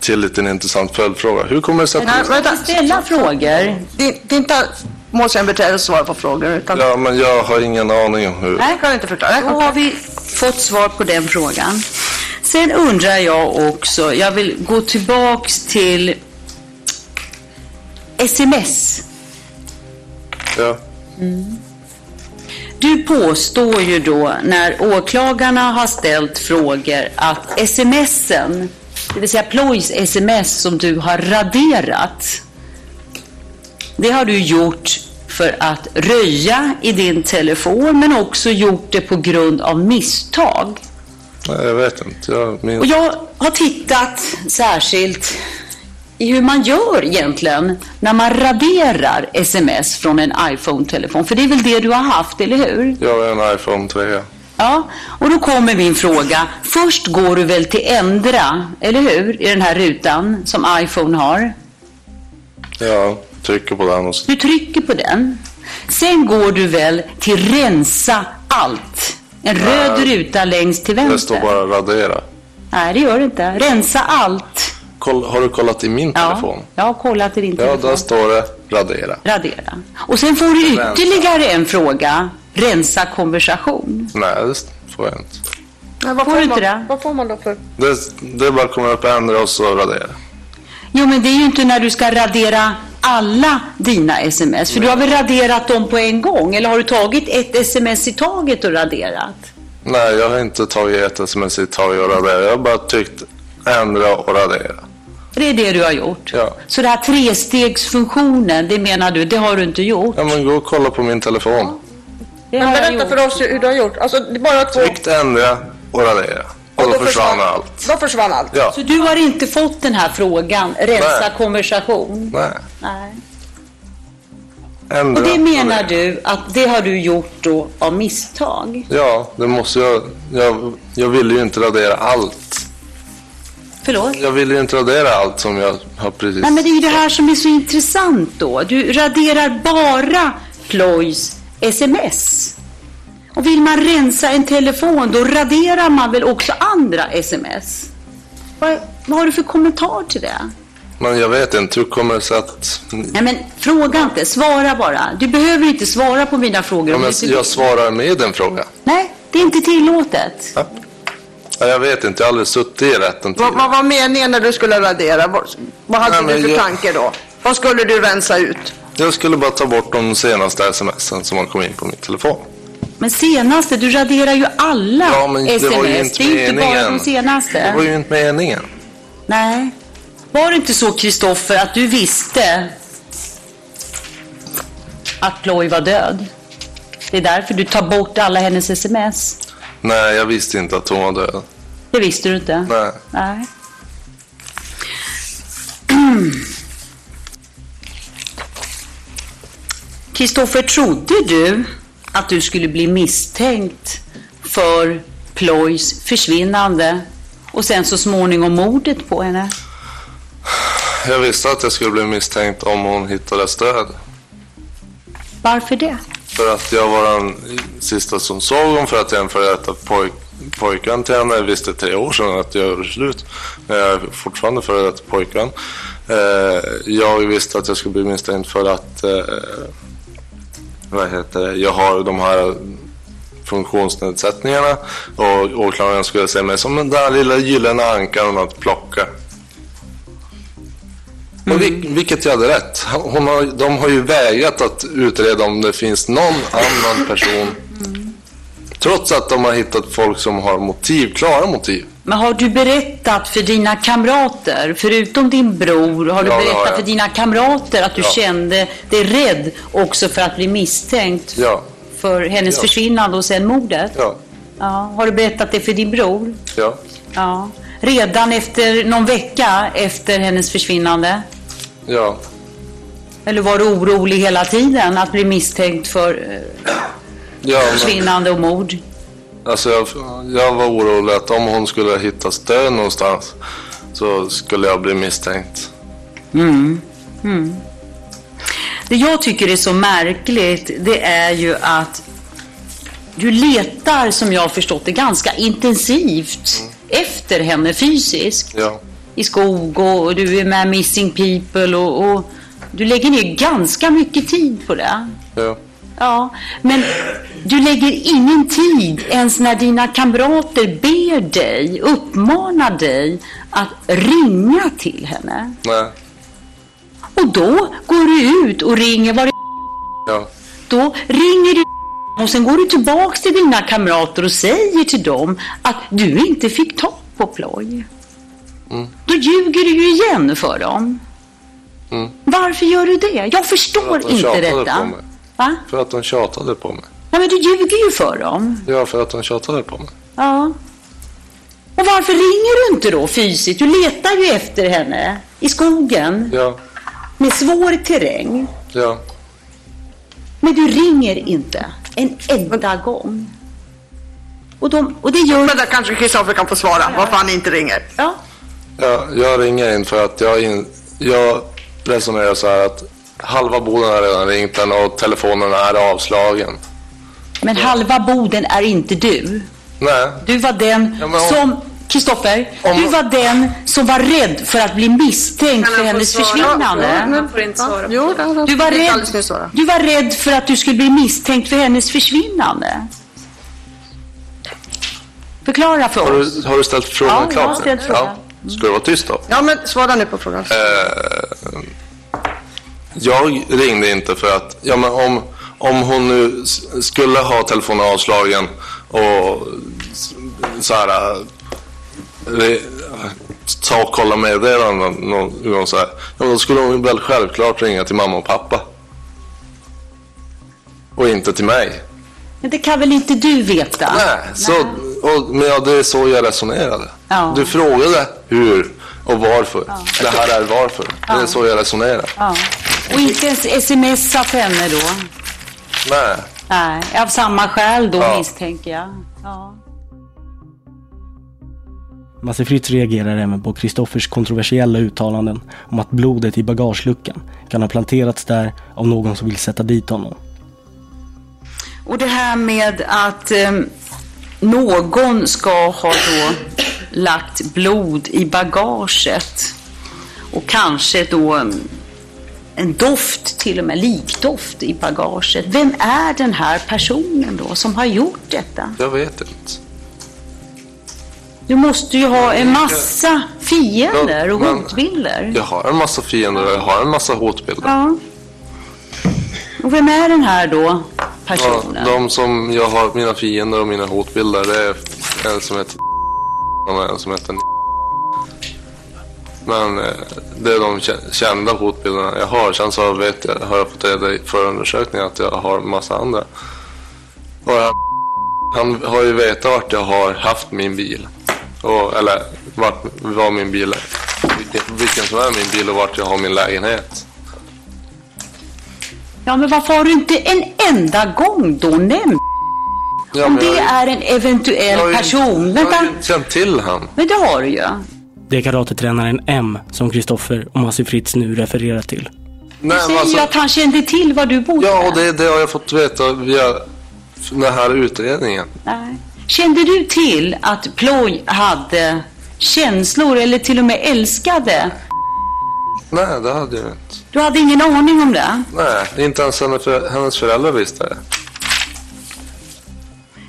till liten intressant följdfråga. Hur kommer det sig Nej, att... vänta. Ställa frågor. Det, det är inte målsägandebiträdet som svarar på frågor. Utan... Ja, men jag har ingen aning om hur... Nej, kan inte förklara. Då har vi fått svar på den frågan. Sen undrar jag också, jag vill gå tillbaks till sms. Ja. Du påstår ju då när åklagarna har ställt frågor att smsen, det vill säga Ploys sms som du har raderat, det har du gjort för att röja i din telefon men också gjort det på grund av misstag. Jag vet inte. Jag minns... Och jag har tittat särskilt i hur man gör egentligen när man raderar sms från en iPhone-telefon. För det är väl det du har haft, eller hur? Jag har en iPhone 3. Ja, och då kommer min fråga. Först går du väl till ändra, eller hur? I den här rutan som iPhone har. Jag trycker på den och. Du trycker på den. Sen går du väl till rensa allt. En röd Nej. ruta längst till Det vänster. står bara radera. Nej, det gör det inte. Rensa allt. Koll, har du kollat i min telefon? Jag har kollat i din Ja, telefon. där står det radera. Radera. Och sen får du Rensa. ytterligare en fråga. Rensa konversation. Nej, det får jag inte. Men vad Får du inte man, det? Vad får man då för... Det, det bara kommer upp ändra och så radera. Jo, men det är ju inte när du ska radera alla dina sms. För du har väl raderat dem på en gång? Eller har du tagit ett sms i taget och raderat? Nej, jag har inte tagit ett sms i taget och radera. Jag har bara tryckt ändra och radera. Det är det du har gjort. Ja. Så det här trestegsfunktionen, det menar du, det har du inte gjort? Ja, men gå och kolla på min telefon. Det Men berätta för oss hur du har gjort. Alltså, det är bara två... Tryckt ändra och radera. Och då försvann allt. Då försvann allt. Ja. Så du har inte fått den här frågan, rensa Nej. konversation? Nej. Nej. Ändra Och det menar radera. du att det har du gjort då av misstag? Ja, det måste jag. Jag, jag ville ju inte radera allt. Förlåt? Jag ville ju inte radera allt som jag har precis... Nej, men det är ju det här som är så intressant då. Du raderar bara Ploys sms. Och vill man rensa en telefon, då raderar man väl också andra sms? Vad, vad har du för kommentar till det? Men jag vet inte, hur kommer det sig att... Nej, men fråga inte, svara bara. Du behöver inte svara på mina frågor Ja, men jag vill. svarar med en fråga. Nej, det är inte tillåtet. Ja, jag vet inte, jag har aldrig suttit i rätten Vad, tidigare. vad var meningen när du skulle radera? Vad, vad hade Nej, du för jag- tanke då? Vad skulle du rensa ut? Jag skulle bara ta bort de senaste smsen som har kommit in på min telefon. Men senaste, du raderar ju alla Ja, men det sms. var ju inte det är inte bara meningen. de senaste. Det var ju inte meningen. Nej. Var det inte så, Kristoffer, att du visste att Ploy var död? Det är därför du tar bort alla hennes sms. Nej, jag visste inte att hon var död. Det visste du inte? Nej. Nej. Kristoffer, trodde du att du skulle bli misstänkt för Ploys försvinnande och sen så småningom mordet på henne? Jag visste att jag skulle bli misstänkt om hon hittades död. Varför det? För att jag var den sista som såg hon för att jag är en före detta pojk, pojkvän till henne. Jag visste tre år sedan att jag gjorde slut. Men jag är fortfarande före detta pojkvän. Eh, jag visste att jag skulle bli misstänkt för att eh, vad heter det? jag har de här funktionsnedsättningarna och åklagaren skulle se mig som den där lilla gyllene ankan att plocka. Och vil, vilket jag hade rätt. Hon har, de har ju vägrat att utreda om det finns någon annan person. Trots att de har hittat folk som har motiv, klara motiv. Men har du berättat för dina kamrater, förutom din bror, har du Ja, har berättat jag. för dina kamrater att du Ja. kände dig rädd också för att bli misstänkt Ja, för hennes försvinnande och sen mordet? Ja. Ja. Har du berättat det för din bror? Ja. Ja. Redan efter någon vecka efter hennes försvinnande? Ja. Eller var du orolig hela tiden att bli misstänkt för eh, Ja, men, försvinnande och mord? alltså jag, jag var orolig att om hon skulle hittas död någonstans så skulle jag bli misstänkt. Mm. Mm. Det jag tycker är så märkligt det är ju att du letar, som jag har förstått det, ganska intensivt efter henne fysiskt. Ja. I skog och du är med Missing People och, och du lägger ner ganska mycket tid på det. Ja. Ja, men du lägger ingen tid ens när dina kamrater ber dig, uppmanar dig att ringa till henne. Nej. Och då går du ut och ringer det Ja. Då ringer du och sen går du tillbaks till dina kamrater och säger till dem att du inte fick tag på ploj. Mm. Då ljuger du ju igen för dem. Mm. Varför gör du det? Jag förstår Att de inte detta. För att de tjatade på mig. Ja, men du ljuger ju för dem. Ja, för att de tjatade på mig. Ja. Och varför ringer du inte då fysiskt? Du letar ju efter henne i skogen Ja. med svår terräng. Ja. Men du ringer inte en enda gång. Och, de, och det gör... Men där kanske Kristoffer kan få svara varför han inte ringer. Ja. Ja, jag ringer in för att jag, in, jag resonerar så här att halva Boden har redan ringt den och telefonen är avslagen. Men halva Boden är inte du. Nej. Du var den Ja, men om- som... Kristoffer, du var den som var rädd för att bli misstänkt för hennes försvinnande. Han får inte svara. Jo, har Du var, rädd, svara. du var rädd för att du skulle bli misstänkt för hennes försvinnande. Förklara för Har oss. du, har du ställt frågan Ja, jag klart har nu? ställt frågan. Ja. Ska du vara tyst då? Ja, men svara nu på frågan. Eh, jag ringde inte för att, ja men om, om hon nu skulle ha telefonen avslagen och så här, eh, re, ta och kolla meddelanden någon gång så här, ja, men då skulle hon väl självklart ringa till mamma och pappa. Och inte till mig. Men det kan väl inte du veta? Nej, så, och, men ja, det är så jag resonerade. Ja. Du frågade hur och varför. Det här är varför. Det är så jag resonerar. Ja. Och inte ens smsat henne då? Nej. Nej, av samma skäl då Ja. misstänker jag. Ja. Masse Fritz reagerar även på Kristoffers kontroversiella uttalanden om att blodet i bagageluckan kan ha planterats där av någon som vill sätta dit honom. Och det här med att eh, någon ska ha då lagt blod i bagaget och kanske då en, doft, till och med likdoft i bagaget. Vem är den här personen då som har gjort detta? Jag vet inte. Du måste ju ha en massa fiender och hotbilder. Jag har en massa fiender och jag har en massa hotbilder. Ja. Och vem är den här då, Ja, personen? de som jag har, mina fiender och mina hotbilder, det är en som heter och en som heter Men eh, det är de kända hotbilderna jag har. Sen så vet jag, har jag fått reda i förundersökningen att jag har massa andra. Och jag, han har ju vetat vart jag har haft min bil. Och, eller vart, var min bil är. Vilken, vilken som är min bil och vart jag har min lägenhet. Ja, men varför har du inte en enda gång då nämnt Ja, om det jag, är en eventuell jag person? jag Vänta, har ju känt till han. men det har du ju. Det är karatetränaren M som Kristoffer och Masse Fritz nu refererar till. Nej, Du säger ju att han kände till var du bodde. Ja, och det, det har jag fått veta via den här utredningen. Nej. Kände du till att Ploy hade känslor eller till och med älskade? Nej, det hade jag inte. Du hade ingen aning om det? Nej, inte ens hennes föräldrar visste det.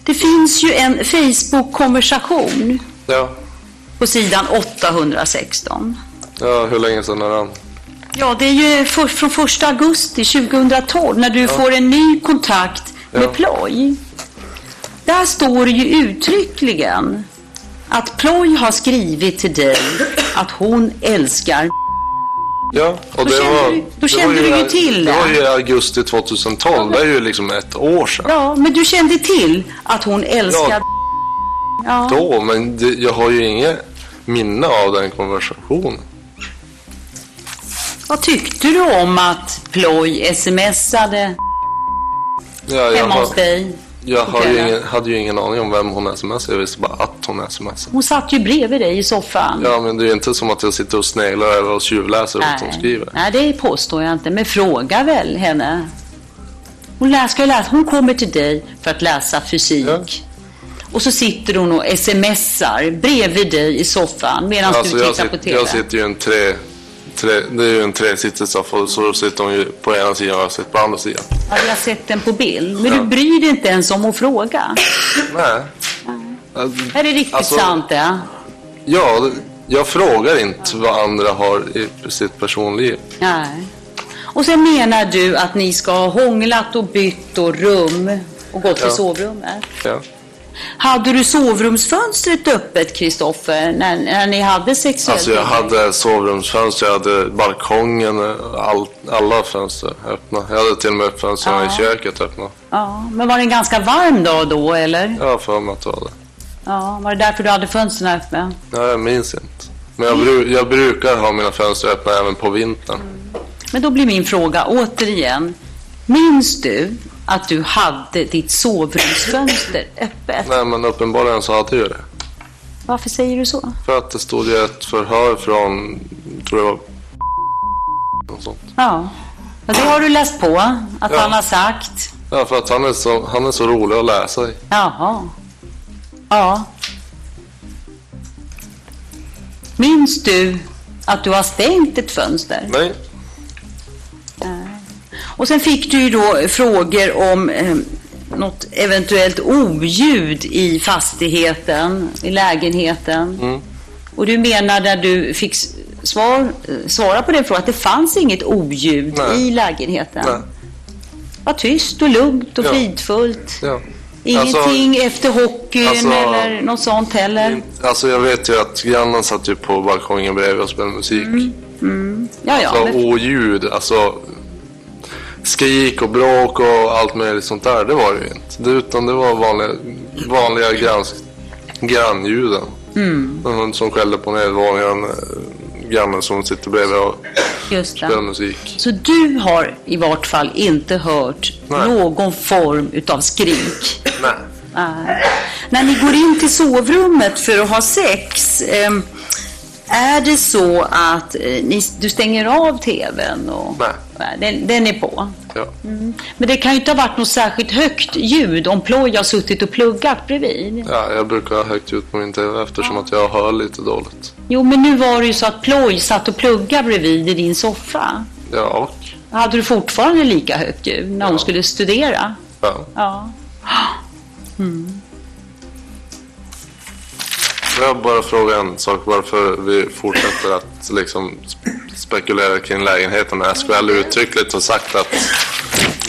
Det finns ju en Facebook-konversation Ja, på sidan 816. ja hur länge sedan är den? Ja, det är ju för, från 1 augusti 2012 när du får en ny kontakt med Ja. Ploy. Där står det ju uttryckligen att Ploy har skrivit till dig att hon älskar Ja, och Då det kände var... du- då kände var du ju till det. det. var ju i augusti 2012, det är ju liksom ett år sedan. Ja, men du kände till att hon älskade... Ja. Då, men det, jag har ju inget minne av den konversationen. Vad tyckte du om att Ploy smsade Ja, hemma har, hos dig? Jag på ju ingen, hade ju ingen aning om vem hon smsade, jag visste bara att hon smsade. Hon satt ju bredvid dig i soffan. Ja, men det är ju inte som att jag sitter och sneglar över och tjuvläser vad hon skriver. Nej, det påstår jag inte. Men fråga väl henne. Hon, lär, ska läsa, hon kommer till dig för att läsa fysik. Och så sitter hon och smsar bredvid dig i soffan medan Alltså, du tittar på sitter, TV. jag sitter ju en tre, tre, det är ju en tresittrig soffa, så sitter hon ju på ena sidan och jag sitter på andra sidan. Ja, jag har sett den på bild. Men Ja. du bryr dig inte ens om att fråga. Nej. Är det riktigt Alltså- sant det? Ja, jag frågar inte vad andra har i sitt personliv. Nej. Och sen menar du att ni ska ha hånglat och bytt och rum och gått till Ja. sovrummet? Ja. Hade du sovrumsfönstret öppet, Kristoffer, när, när ni hade sexuellt Alltså jag hade sovrumsfönster, jag hade balkongen, all, alla fönster öppna. Jag hade till och med fönstren Ja. i köket öppna. Ja, men var det en ganska varm dag då, eller? Har för mig att det var det. Ja, var det därför du hade fönstren öppna? Ja, jag minns inte. Men jag, bru, jag brukar ha mina fönster öppna även på vintern. Men då blir min fråga återigen. Minns du att du hade ditt sovrumsfönster öppet? Nej, men uppenbarligen så hade jag det. Varför säger du så? För att det stod ju ett förhör från, tror jag var något sånt. Ja, och det har du läst på att Ja. han har sagt. Ja, för att han är så, han är så rolig att läsa i. Jaha. Ja. Minns du att du har stängt ett fönster? Nej. Och sen fick du ju då frågor om eh, något eventuellt oljud i fastigheten, i lägenheten. Mm. Och du menar när du fick svar, eh, svara på den frågan att det fanns inget oljud Nej. i lägenheten? Nej. Var tyst och lugnt och Ja. fridfullt. Ja. Ingenting efter hockeyn alltså- eller något sånt heller? Alltså jag vet ju att grannen satt ju på balkongen bredvid och spelade musik. Mm. Ja, ja. alltså men- oljud, alltså skrik och bråk och allt möjligt sånt där, det var det ju inte. Det, utan det var vanliga, vanliga grans, grannljuden. Mm. En hund som skällde på nedervåningen, eh, grannen som sitter bredvid och spelar musik. Så du har i vart fall inte hört Nej. någon form utav skrik? Nej. Nej. När ni går in till sovrummet för att ha sex, ehm, är det så att eh, ni, du stänger av tvn? Och, Nej. Nej, den, den är på. Ja. Mm. Men det kan ju inte ha varit något särskilt högt ljud om Ploy har suttit och pluggat bredvid. ja, jag brukar ha högt ljud på min TV eftersom att jag hör lite dåligt. Jo, men nu var det ju så att Ploy satt och pluggade bredvid i din soffa. Ja? Hade du fortfarande lika högt ljud när hon skulle studera? Ja. Ja. Mm. Jag vill bara fråga en sak varför vi fortsätter att liksom sp- spekulera kring lägenheten när SKL uttryckligt har sagt att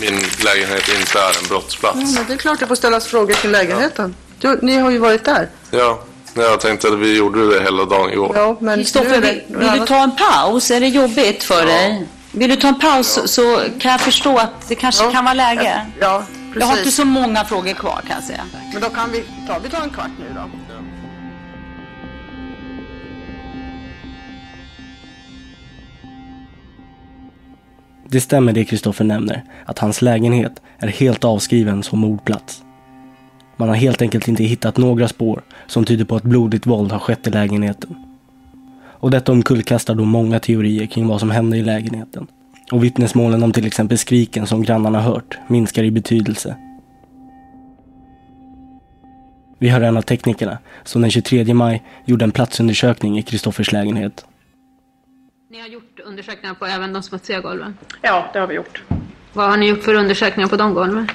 min lägenhet inte är en brottsplats. Ja, men det är klart det får ställas frågor till lägenheten. Du, ni har ju varit där. Ja, jag tänkte att vi gjorde det hela dagen igår. Ja, men Kristoffer, vill, vill du ta en paus? Är det jobbigt för dig? Vill du ta en paus så kan jag förstå att det kanske kan vara läge. Ja, Jag har inte precis. så många frågor kvar kan jag säga. Men då kan vi ta, vi tar en kvart nu Det stämmer det Kristoffer nämner, att hans lägenhet är helt avskriven som mordplats. Man har helt enkelt inte hittat några spår som tyder på att blodigt våld har skett i lägenheten. Och detta omkullkastar då många teorier kring vad som hände i lägenheten. Och vittnesmålen om till exempel skriken som grannarna hört minskar i betydelse. Vi hör en av teknikerna som den 23 maj gjorde en platsundersökning i Kristoffers lägenhet. Undersökningar på även de smutsiga golven? Ja, det har vi gjort. Vad har ni gjort för undersökningar på de golven?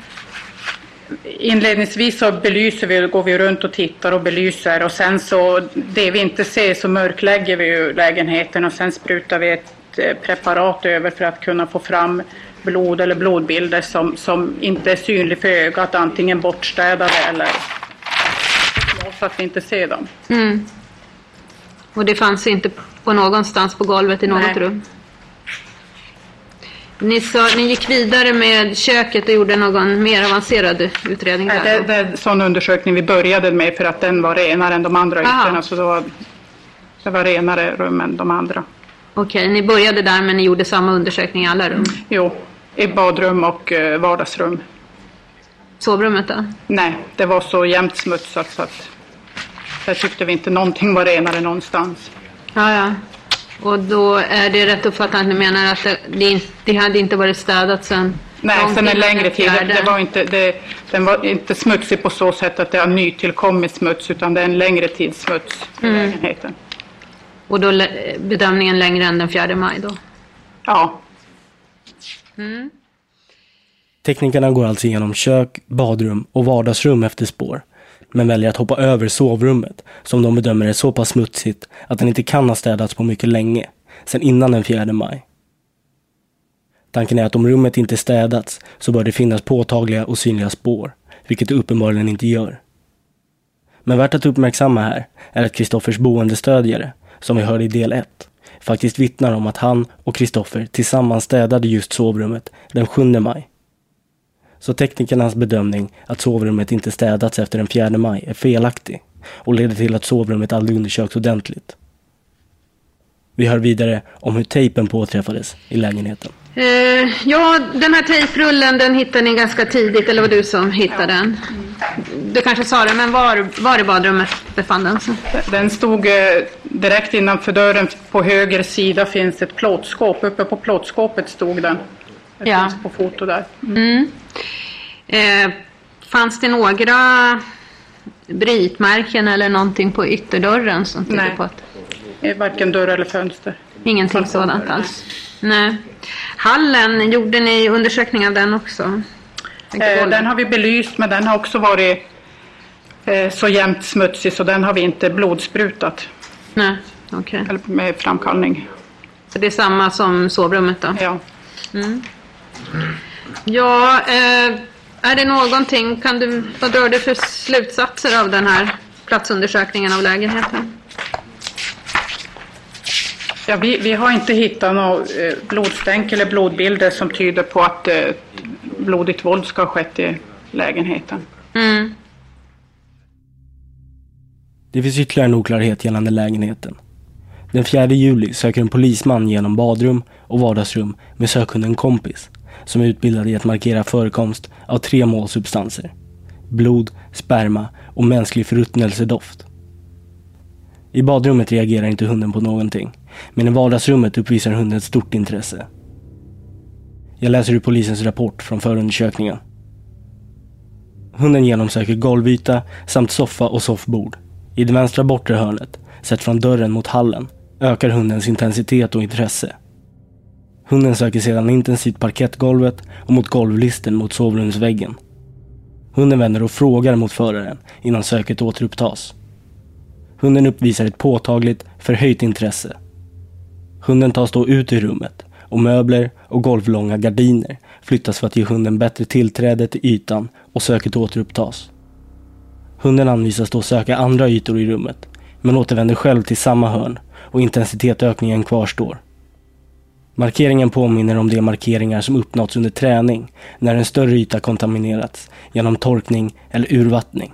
Inledningsvis så belyser vi, går vi runt och tittar och belyser och sen så det vi inte ser så mörklägger vi lägenheten och sen sprutar vi ett eh, preparat över för att kunna få fram blod eller blodbilder som, som inte är synlig för ögat, antingen bortstädade eller så att vi inte ser dem. Mm. Och det fanns inte på någonstans på golvet i något Nej. rum? Ni, sa, ni gick vidare med köket och gjorde någon mer avancerad utredning där? det, det är en sån undersökning vi började med för att den var renare än de andra Aha. ytorna. Så det var, det var renare rum än de andra. Okej, ni började där men ni gjorde samma undersökning i alla rum? Jo, i badrum och eh, vardagsrum. Sovrummet då? Nej, det var så jämnt smutsat så att där tyckte vi inte någonting var renare någonstans. Ja, ja. Och då är det rätt uppfattat att ni menar att det, det, hade inte varit städat sen Nej, sen en längre tid. Det, det var inte, det, den var inte smutsig på så sätt att det har nytillkommit smuts utan det är en längre tids smuts i Mm. lägenheten. Och då bedömningen längre än den 4 maj då? Ja. Mm. Teknikerna går alltså igenom kök, badrum och vardagsrum efter spår, men väljer att hoppa över sovrummet som de bedömer är så pass smutsigt att den inte kan ha städats på mycket länge, sedan innan den 4 maj. Tanken är att om rummet inte städats så bör det finnas påtagliga och synliga spår, vilket det uppenbarligen inte gör. Men värt att uppmärksamma här är att Kristoffers boendestödjare, som vi hörde i del 1, faktiskt vittnar om att han och Kristoffer tillsammans städade just sovrummet den 7 maj. Så teknikernas bedömning att sovrummet inte städats efter den 4 maj är felaktig och leder till att sovrummet aldrig undersöks ordentligt. Vi hör vidare om hur tejpen påträffades i lägenheten. Eh, ja, den här tejprullen den hittade ni ganska tidigt, eller var du som hittade den? Du kanske sa det, men var, var i badrummet befann den sig? Den stod eh, direkt innanför dörren. På höger sida finns ett plåtskåp. Uppe på plåtskåpet stod den. Det Ja. finns på foto där. Mm. Eh, fanns det några brytmärken eller någonting på ytterdörren som tyder Nej. på att... Varken dörr eller fönster. Ingenting sådant alls? Nej. Hallen, gjorde ni undersökning av den också? Eh, den har vi belyst men den har också varit eh, så jämnt smutsig så den har vi inte blodsprutat. Nej, okej. Eller med framkallning. Så det är samma som sovrummet då? Ja. Mm. Ja, eh, är det någonting, kan du, vad drar du för slutsatser av den här platsundersökningen av lägenheten? Ja, vi, vi har inte hittat något eh, blodstänk eller blodbilder som tyder på att eh, blodigt våld ska ha skett i lägenheten. Mm. Det finns ytterligare en oklarhet gällande lägenheten. Den 4 juli söker en polisman genom badrum och vardagsrum med sökhunden Kompis, som är utbildad i att markera förekomst av tre målsubstanser. Blod, sperma och mänsklig förruttnelsedoft. I badrummet reagerar inte hunden på någonting, men i vardagsrummet uppvisar hunden ett stort intresse. Jag läser ur polisens rapport från förundersökningen. Hunden genomsöker golvyta samt soffa och soffbord. I det vänstra bortre hörnet, sett från dörren mot hallen, ökar hundens intensitet och intresse. Hunden söker sedan intensivt parkettgolvet och mot golvlisten mot sovrumsväggen. Hunden vänder och frågar mot föraren innan söket återupptas. Hunden uppvisar ett påtagligt förhöjt intresse. Hunden tas då ut ur rummet och möbler och golvlånga gardiner flyttas för att ge hunden bättre tillträde till ytan och söket återupptas. Hunden anvisas då söka andra ytor i rummet, men återvänder själv till samma hörn och intensitetsökningen kvarstår. Markeringen påminner om de markeringar som uppnåtts under träning när en större yta kontaminerats genom torkning eller urvattning.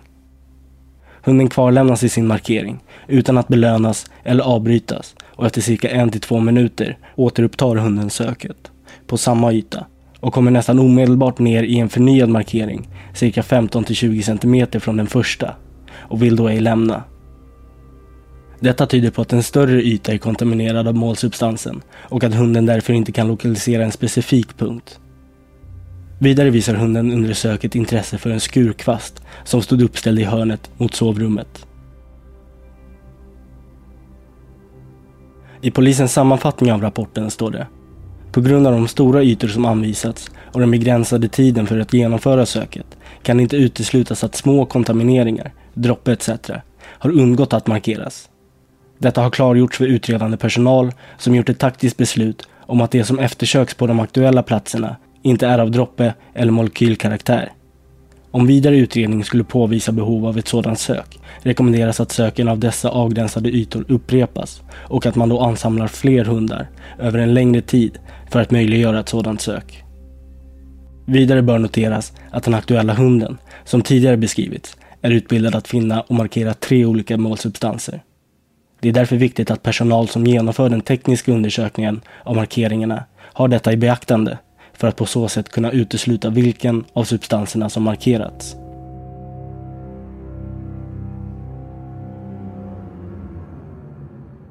Hunden kvarlämnas i sin markering utan att belönas eller avbrytas och efter cirka en till två minuter återupptar hunden söket på samma yta och kommer nästan omedelbart ner i en förnyad markering cirka 15 till 20 centimeter från den första och vill då ej lämna. Detta tyder på att en större yta är kontaminerad av målsubstansen och att hunden därför inte kan lokalisera en specifik punkt. Vidare visar hunden under söket intresse för en skurkvast som stod uppställd i hörnet mot sovrummet. I polisens sammanfattning av rapporten står det På grund av de stora ytor som anvisats och den begränsade tiden för att genomföra söket kan det inte uteslutas att små kontamineringar, droppe etc. har undgått att markeras. Detta har klargjorts för utredande personal som gjort ett taktiskt beslut om att det som eftersöks på de aktuella platserna inte är av droppe eller molekylkaraktär. Om vidare utredning skulle påvisa behov av ett sådant sök rekommenderas att söken av dessa avgränsade ytor upprepas och att man då ansamlar fler hundar över en längre tid för att möjliggöra ett sådant sök. Vidare bör noteras att den aktuella hunden, som tidigare beskrivits, är utbildad att finna och markera tre olika målsubstanser. Det är därför viktigt att personal som genomför den tekniska undersökningen av markeringarna har detta i beaktande för att på så sätt kunna utesluta vilken av substanserna som markerats.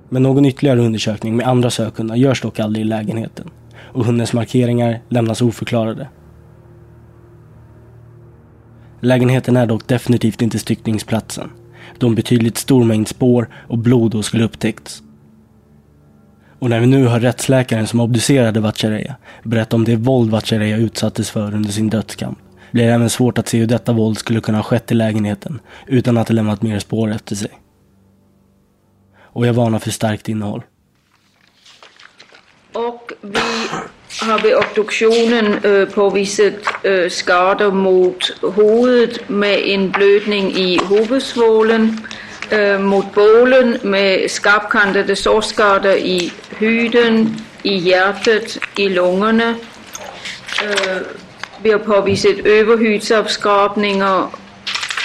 Men någon ytterligare undersökning med andra sökhundar görs dock aldrig i lägenheten och hundens markeringar lämnas oförklarade. Lägenheten är dock definitivt inte styckningsplatsen då en betydligt stor mängd spår och blod då skulle upptäckts. Och när vi nu hör rättsläkaren som obducerade Vatchareeya berätta om det våld Vatchareeya utsattes för under sin dödskamp blir det även svårt att se hur detta våld skulle kunna ha skett i lägenheten utan att det lämnat mer spår efter sig. Och jag varnar för starkt innehåll. Och vi har vid obduktionen øh, påvisat øh, skador mot huvudet med en blödning i huvudsvålen, øh, mot bålen med skarpkantade sårskador i huden, i hjärtat, i lungorna. Øh, vi har påvisat överhudsavskrapningar,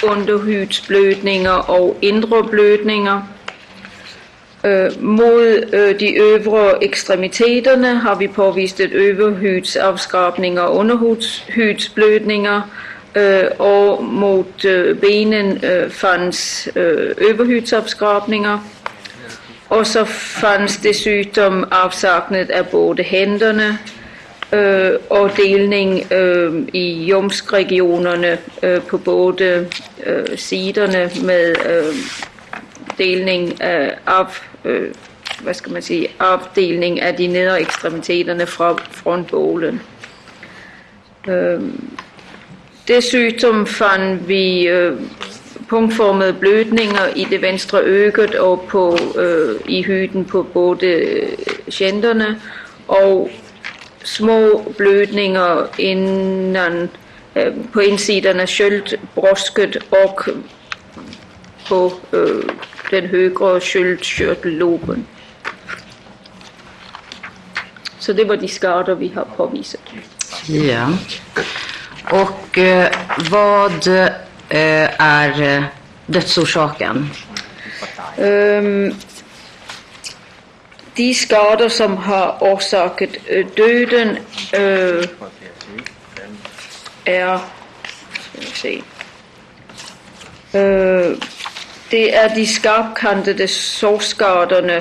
underhudsblödningar och inre blödningar. Mot mod øh, de övre extremiteterna har vi påvist ett øh, øverhudsafskrabninger och underhudsblödningar och mot benen fanns överhudsavskrapningar. Och så fanns dessutom avsaknad av både händerna och delning i ljumskregionerna på båda sidorna med delning øh, af øh, hvad skal man sige, opdelning af de nedre ekstremiteterne fra frontbålen. Øh, dessutom fandt vi øh, punktformede blødninger i det venstre ögat og på, øh, i hyden på både kenderne og små blødninger inden, øh, på insidan af skjølt, brosket och på øh, den högre sköldkörtelloben. Så det var de skador vi har påvisat. Ja. Och eh, vad eh, är eh, dödsorsaken? Um, de skador som har orsakat uh, döden uh, är, ska vi se, uh, det är de skarpkantade sårskadorna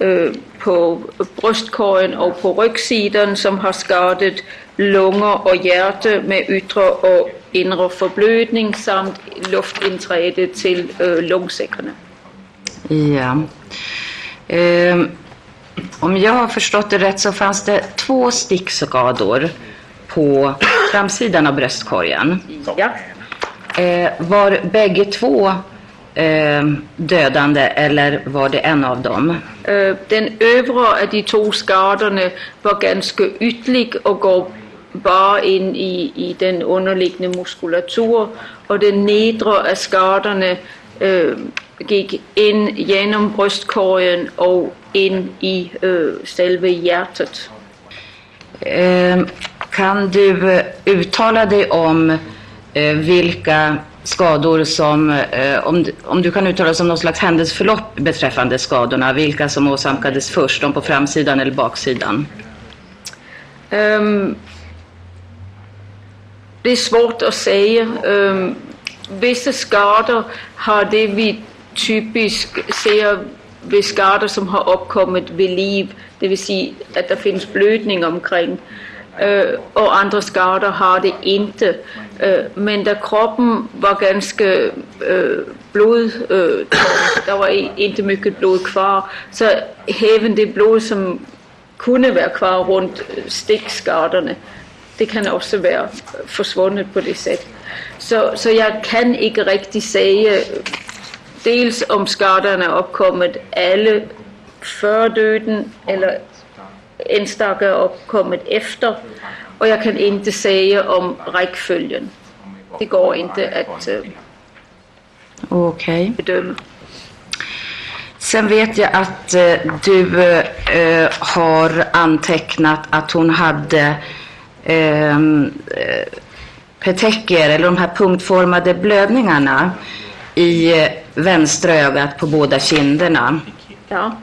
øh, på bröstkorgen och på ryggsidan som har skadat lungor och hjärta med yttre och inre förblödning samt luftinträde till øh, lungsäckarna. Ja. Eh, om jag har förstått det rätt så fanns det två stickskador på framsidan av bröstkorgen. Ja. Eh, var bägge två eh, dödande eller var det en av dem? Øh, den övre av de två skadorna var ganska ytlig och går bara in i, i den underliggande muskulatur och den nedre av skadorna øh, gick in genom bröstkorgen och in i øh, själva hjärtat. Eh, kan du uttala dig om eh, vilka skador som, eh, om, om du kan uttala dig om något slags händelseförlopp beträffande skadorna, vilka som åsamkades först, de på framsidan eller baksidan? Um, det är svårt att säga. Um, vissa skador har det vi typiskt ser vid skador som har uppkommit vid liv, det vill säga att det finns blödning omkring. Øh, Och andra skador har det inte. Øh, men där kroppen var ganska uh, øh, det var inte mycket blod kvar, så även det blod som kunde vara kvar runt stickskadorna, det kan också vara försvunnet på det sättet. Så, så jag kan inte riktigt säga dels om skadorna uppkommit alla före döden eller enstaka uppkommit efter och jag kan inte säga om räckföljen. det går inte att eh, Okej. bedöma. Sen vet jag att eh, du eh, har antecknat att hon hade ehm, eh, petecker, eller de här punktformade blödningarna i eh, vänstra ögat på båda kinderna. Ja.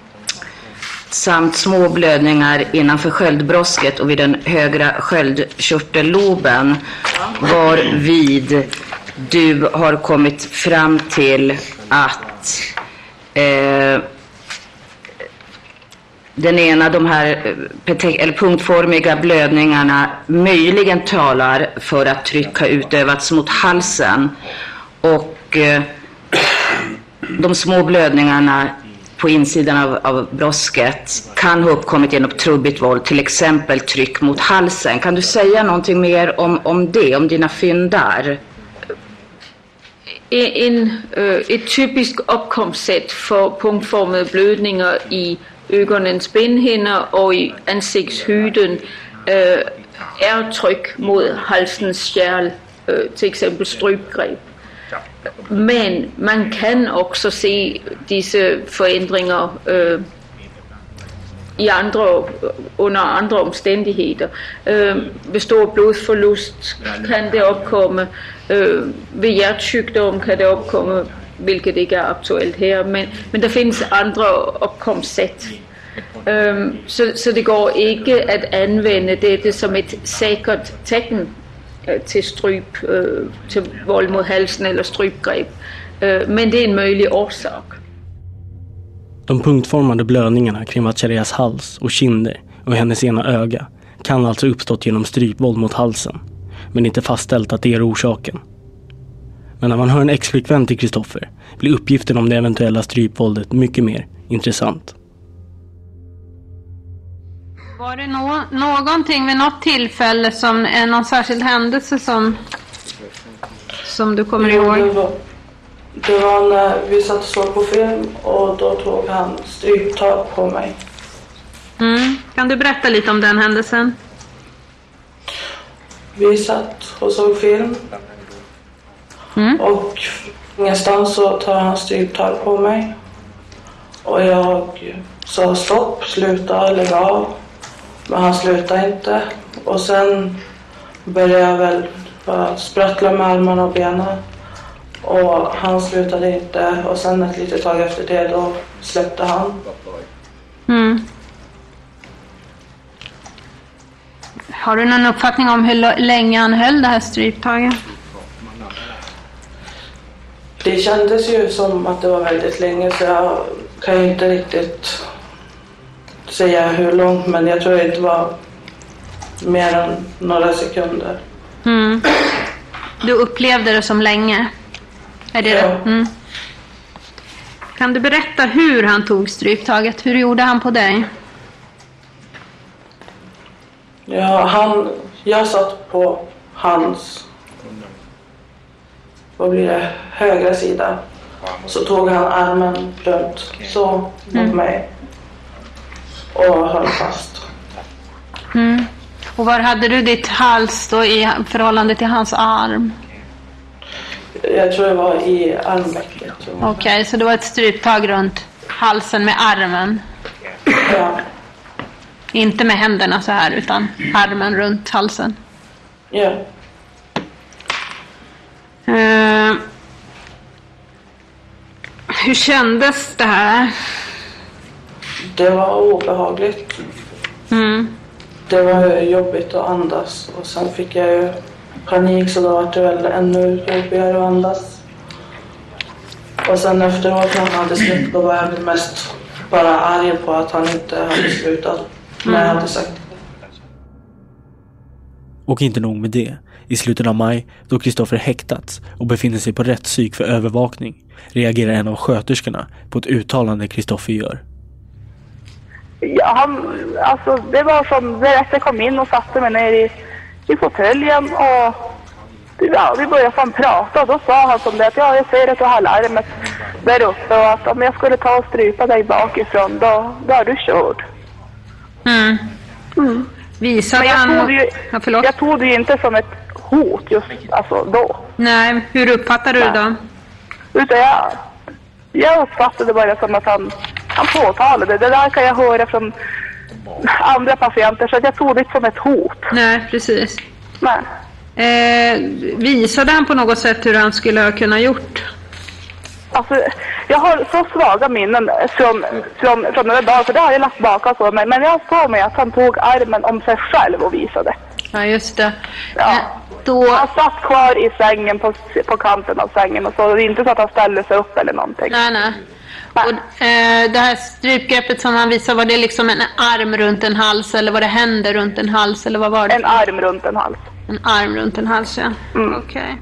Samt små blödningar innanför sköldbrosket och vid den högra sköldkörtelloben varvid du har kommit fram till att eh, den ena, de här eh, eller punktformiga blödningarna möjligen talar för att tryck har utövats mot halsen. Och eh, de små blödningarna på insidan av, av brosket kan ha uppkommit genom trubbigt våld, till exempel tryck mot halsen. Kan du säga någonting mer om, om det, om dina fynd där? En, øh, eh, et typisk opkomstsæt for punktformede i ögonens benhinnor och i ansiktshuden eh, är tryck mot halsens kärl, eh, till exempel strypgrepp. Men man kan också se dessa förändringar äh, øh, i andra, under andra omständigheter. Äh, øh, vid stor blodförlust kan det uppkomma, äh, øh, vid hjärtsjukdom kan det uppkomma, vilket inte är aktuellt här. Men, men det finns andra uppkomstsätt. Äh, så, så det går inte att använda detta som ett säkert tecken Øh, til stryb, øh, til vold mod halsen eller strypgrepp. Øh, men det är en möjlig orsak. De punktformade blödningarna kring Vatcharias hals och kinder och hennes ena öga kan alltså uppstått genom strypvåld mot halsen, men inte fastställt att det är orsaken. Men när man hör en ex-flickvän till Kristoffer blir uppgiften om det eventuella strypvåldet mycket mer intressant. Var det nå- någonting vid något tillfälle som är någon särskild händelse som, som du kommer Jo, Det ihåg? var, det var när vi satt och såg på film och då tog han stryptag på mig. Mm. Kan du berätta lite om den händelsen? Vi satt och såg film och ingenstans så tar han stryptag på mig. Och jag sa stopp, sluta, lägg av. Men han slutade inte. Och sen började jag väl bara sprattla med armarna och benen. Och han slutade inte. Och sen ett litet tag efter det då släppte han. Mm. Har du någon uppfattning om hur länge han höll det här stryptaget? Det kändes ju som att det var väldigt länge så jag kan ju inte riktigt säga hur långt men jag tror det var mer än några sekunder. Mm. Du upplevde det som länge? Är det Ja. det? Mm. Kan du berätta hur han tog stryptaget? Hur gjorde han på dig? Ja, han, jag satt på hans, vad blir det, högra sida. Så tog han armen runt så mot Mm. mig och höll fast. Mm. Och var hade du ditt hals då i förhållande till hans arm? Jag tror det var i armvecket. Okej, så det var ett stryptag runt halsen med armen? Ja. Inte med händerna så här, utan armen runt halsen? Ja. Eh, hur kändes det här? Det var obehagligt. Mm. Det var jobbigt att andas och sen fick jag ju panik så då var det väl ännu jobbigare att andas. Och sen efteråt när han hade släppt då var jag väl mest bara arg på att han inte hade slutat när jag hade sagt Och inte nog med det. I slutet av maj, då Kristoffer häktats och befinner sig på rättspsyk för övervakning, reagerar en av sköterskorna på ett uttalande Kristoffer gör. Ja, han, alltså, det var som Berätte kom in och satte mig ner i, i fåtöljen och ja, vi började fan prata och då sa han som det att ja, jag ser att du har larmet där uppe och att om jag skulle ta och strypa dig bakifrån då, då är du körd. Mm. Mm. Visade Men jag han... tog, ju, Ja, förlåt. jag tog det ju inte som ett hot just alltså då. Nej, hur uppfattar du det då? Utan jag, jag uppfattade bara som att han, han påtalade. Det där kan jag höra från andra patienter så att jag tog det inte som ett hot. Nej, precis. Nej. Eh, visade han på något sätt hur han skulle ha kunnat gjort? Alltså, jag har så svaga minnen från, från, från den där dagen, för det har jag lagt bakom på mig. Men jag har för mig att han tog armen om sig själv och visade. Ja, just det. Ja. Han satt kvar i sängen på, på kanten av sängen och så. Det är inte så att han ställde sig upp eller någonting. Nej, nej. Och, eh, det här strypgreppet som han visade, var det liksom en arm runt en hals eller var det händer runt en hals eller vad var det? En arm runt en hals. En arm runt en hals, ja. Okej.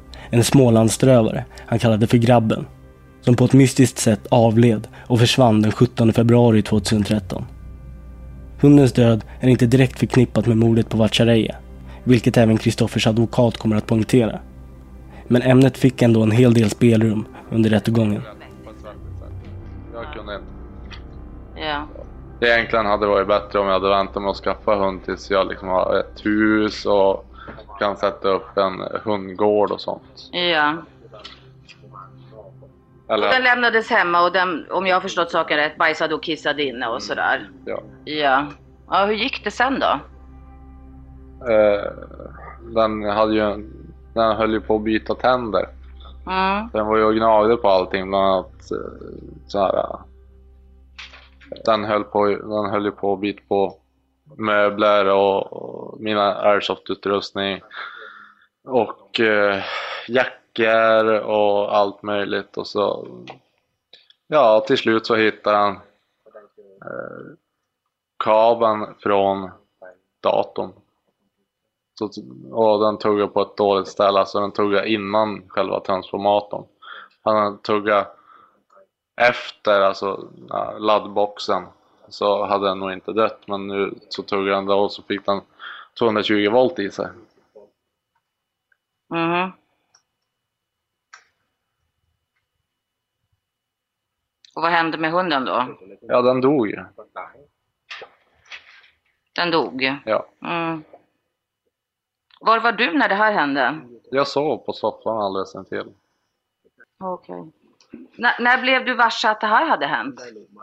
En smålandsströvare han kallade för Grabben. Som på ett mystiskt sätt avled och försvann den 17 februari 2013. Hundens död är inte direkt förknippat med mordet på Vatchareeya, vilket även Kristoffers advokat kommer att poängtera. Men ämnet fick ändå en hel del spelrum under rättegången. Jag kunde inte. Ja. Egentligen hade det varit bättre om jag hade väntat med att skaffa hund tills jag liksom har ett hus och kan sätta upp en hundgård och sånt. Ja. Och den Eller, lämnades hemma och den, om jag har förstått saken rätt, bajsade och kissade inne och sådär. ja. Ja. Ja, hur gick det sen då? Eh, den hade ju, den höll ju på att byta tänder. Mm. Den var ju och gnagde på allting, bland annat eh, så här. eh, Den höll, på, den höll ju på att bita på möbler och, och mina airsoft-utrustning. Och eh, jackor och allt möjligt. Och så, ja till slut så hittade han eh, kabeln från datorn. Så, och den tuggar på ett dåligt ställe, alltså den tuggar innan själva transformatorn. Han tuggar efter, alltså laddboxen, så hade den nog inte dött. Men nu så tuggade den då och så fick den 220 volt i sig. Mhm. Och vad hände med hunden då? Ja, den dog ju. Den dog. Ja. Mm. Var var du när det här hände? Jag sov på soffan alldeles intill. Okej. När, när blev du varse att det här hade hänt?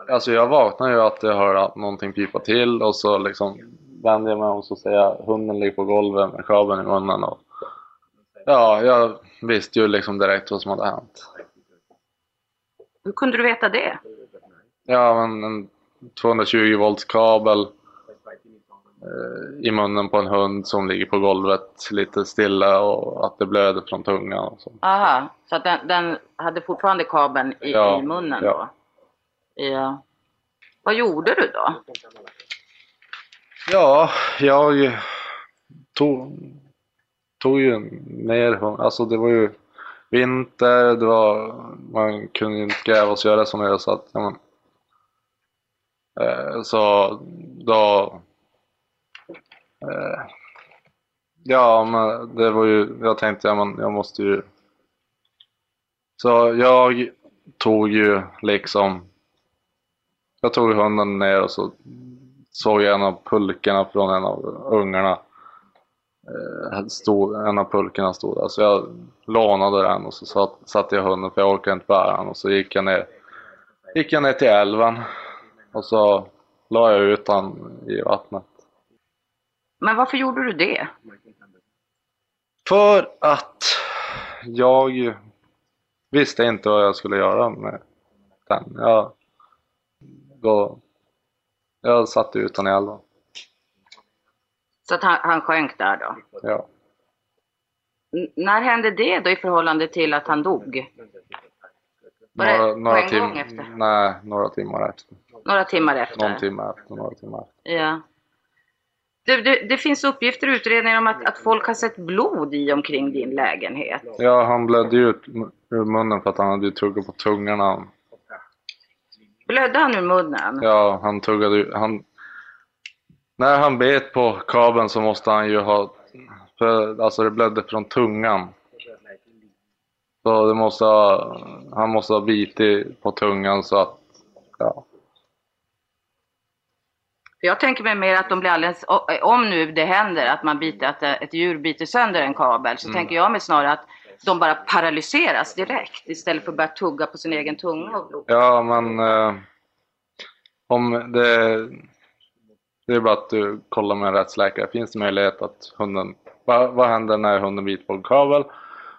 Alltså jag vaknade ju att jag hörde att någonting pipa till och så liksom vände jag mig om och så jag hunden ligger på golvet med kabeln i munnen och ja, jag visste ju liksom direkt vad som hade hänt. Hur kunde du veta det? Ja, men en 220 volts kabel i munnen på en hund som ligger på golvet lite stilla och att det blöder från tungan och så. Aha, så att den, den hade fortfarande kabeln i, Ja, i munnen ja. då? Ja. Vad gjorde du då? Ja, jag tog, tog ju ner hund- Alltså det var ju vinter, det var, man kunde ju inte gräva och göra som jag så att, ja, men, eh, Så då eh, Ja men det var ju, jag tänkte ja men jag måste ju Så jag tog ju liksom Jag tog hunden ner och så såg jag en av pulkorna från en av ungarna. Eh, stod, en av pulkorna stod där så jag lånade den och så satt, satte jag hunden för jag orkade inte bära den och så gick jag ner, gick jag ner till älven och så la jag ut den i vattnet. Men varför gjorde du det? För att jag visste inte vad jag skulle göra med den. Jag, då, jag satte ut den i älven. Så att han, han sjönk där då? Ja. N- när hände det då i förhållande till att han dog? Var det Några, på några, en gång efter? nej, några timmar efter. Några timmar efter? Någon timme efter, några timmar efter. Ja. Det, det, det finns uppgifter i utredningen om att, att folk har sett blod i omkring din lägenhet. Ja, han blödde ju ut ur munnen för att han hade ju tuggat på tungan. Blödde han ur munnen? ja, han tuggade ju, han... När han bet på kabeln så måste han ju ha... För, alltså det blödde från tungan. Så det måste ha, han måste ha bitit på tungan så att... Ja. För jag tänker mig mer att de blir alldeles, om nu det händer att man biter, att ett djur biter sönder en kabel, så Mm. tänker jag mig snarare att de bara paralyseras direkt istället för att börja tugga på sin egen tunga och blod. Ja, men eh, om det, det är bara att du kollar med en rättsläkare. Finns det möjlighet att hunden, vad, vad händer när hunden biter på en kabel?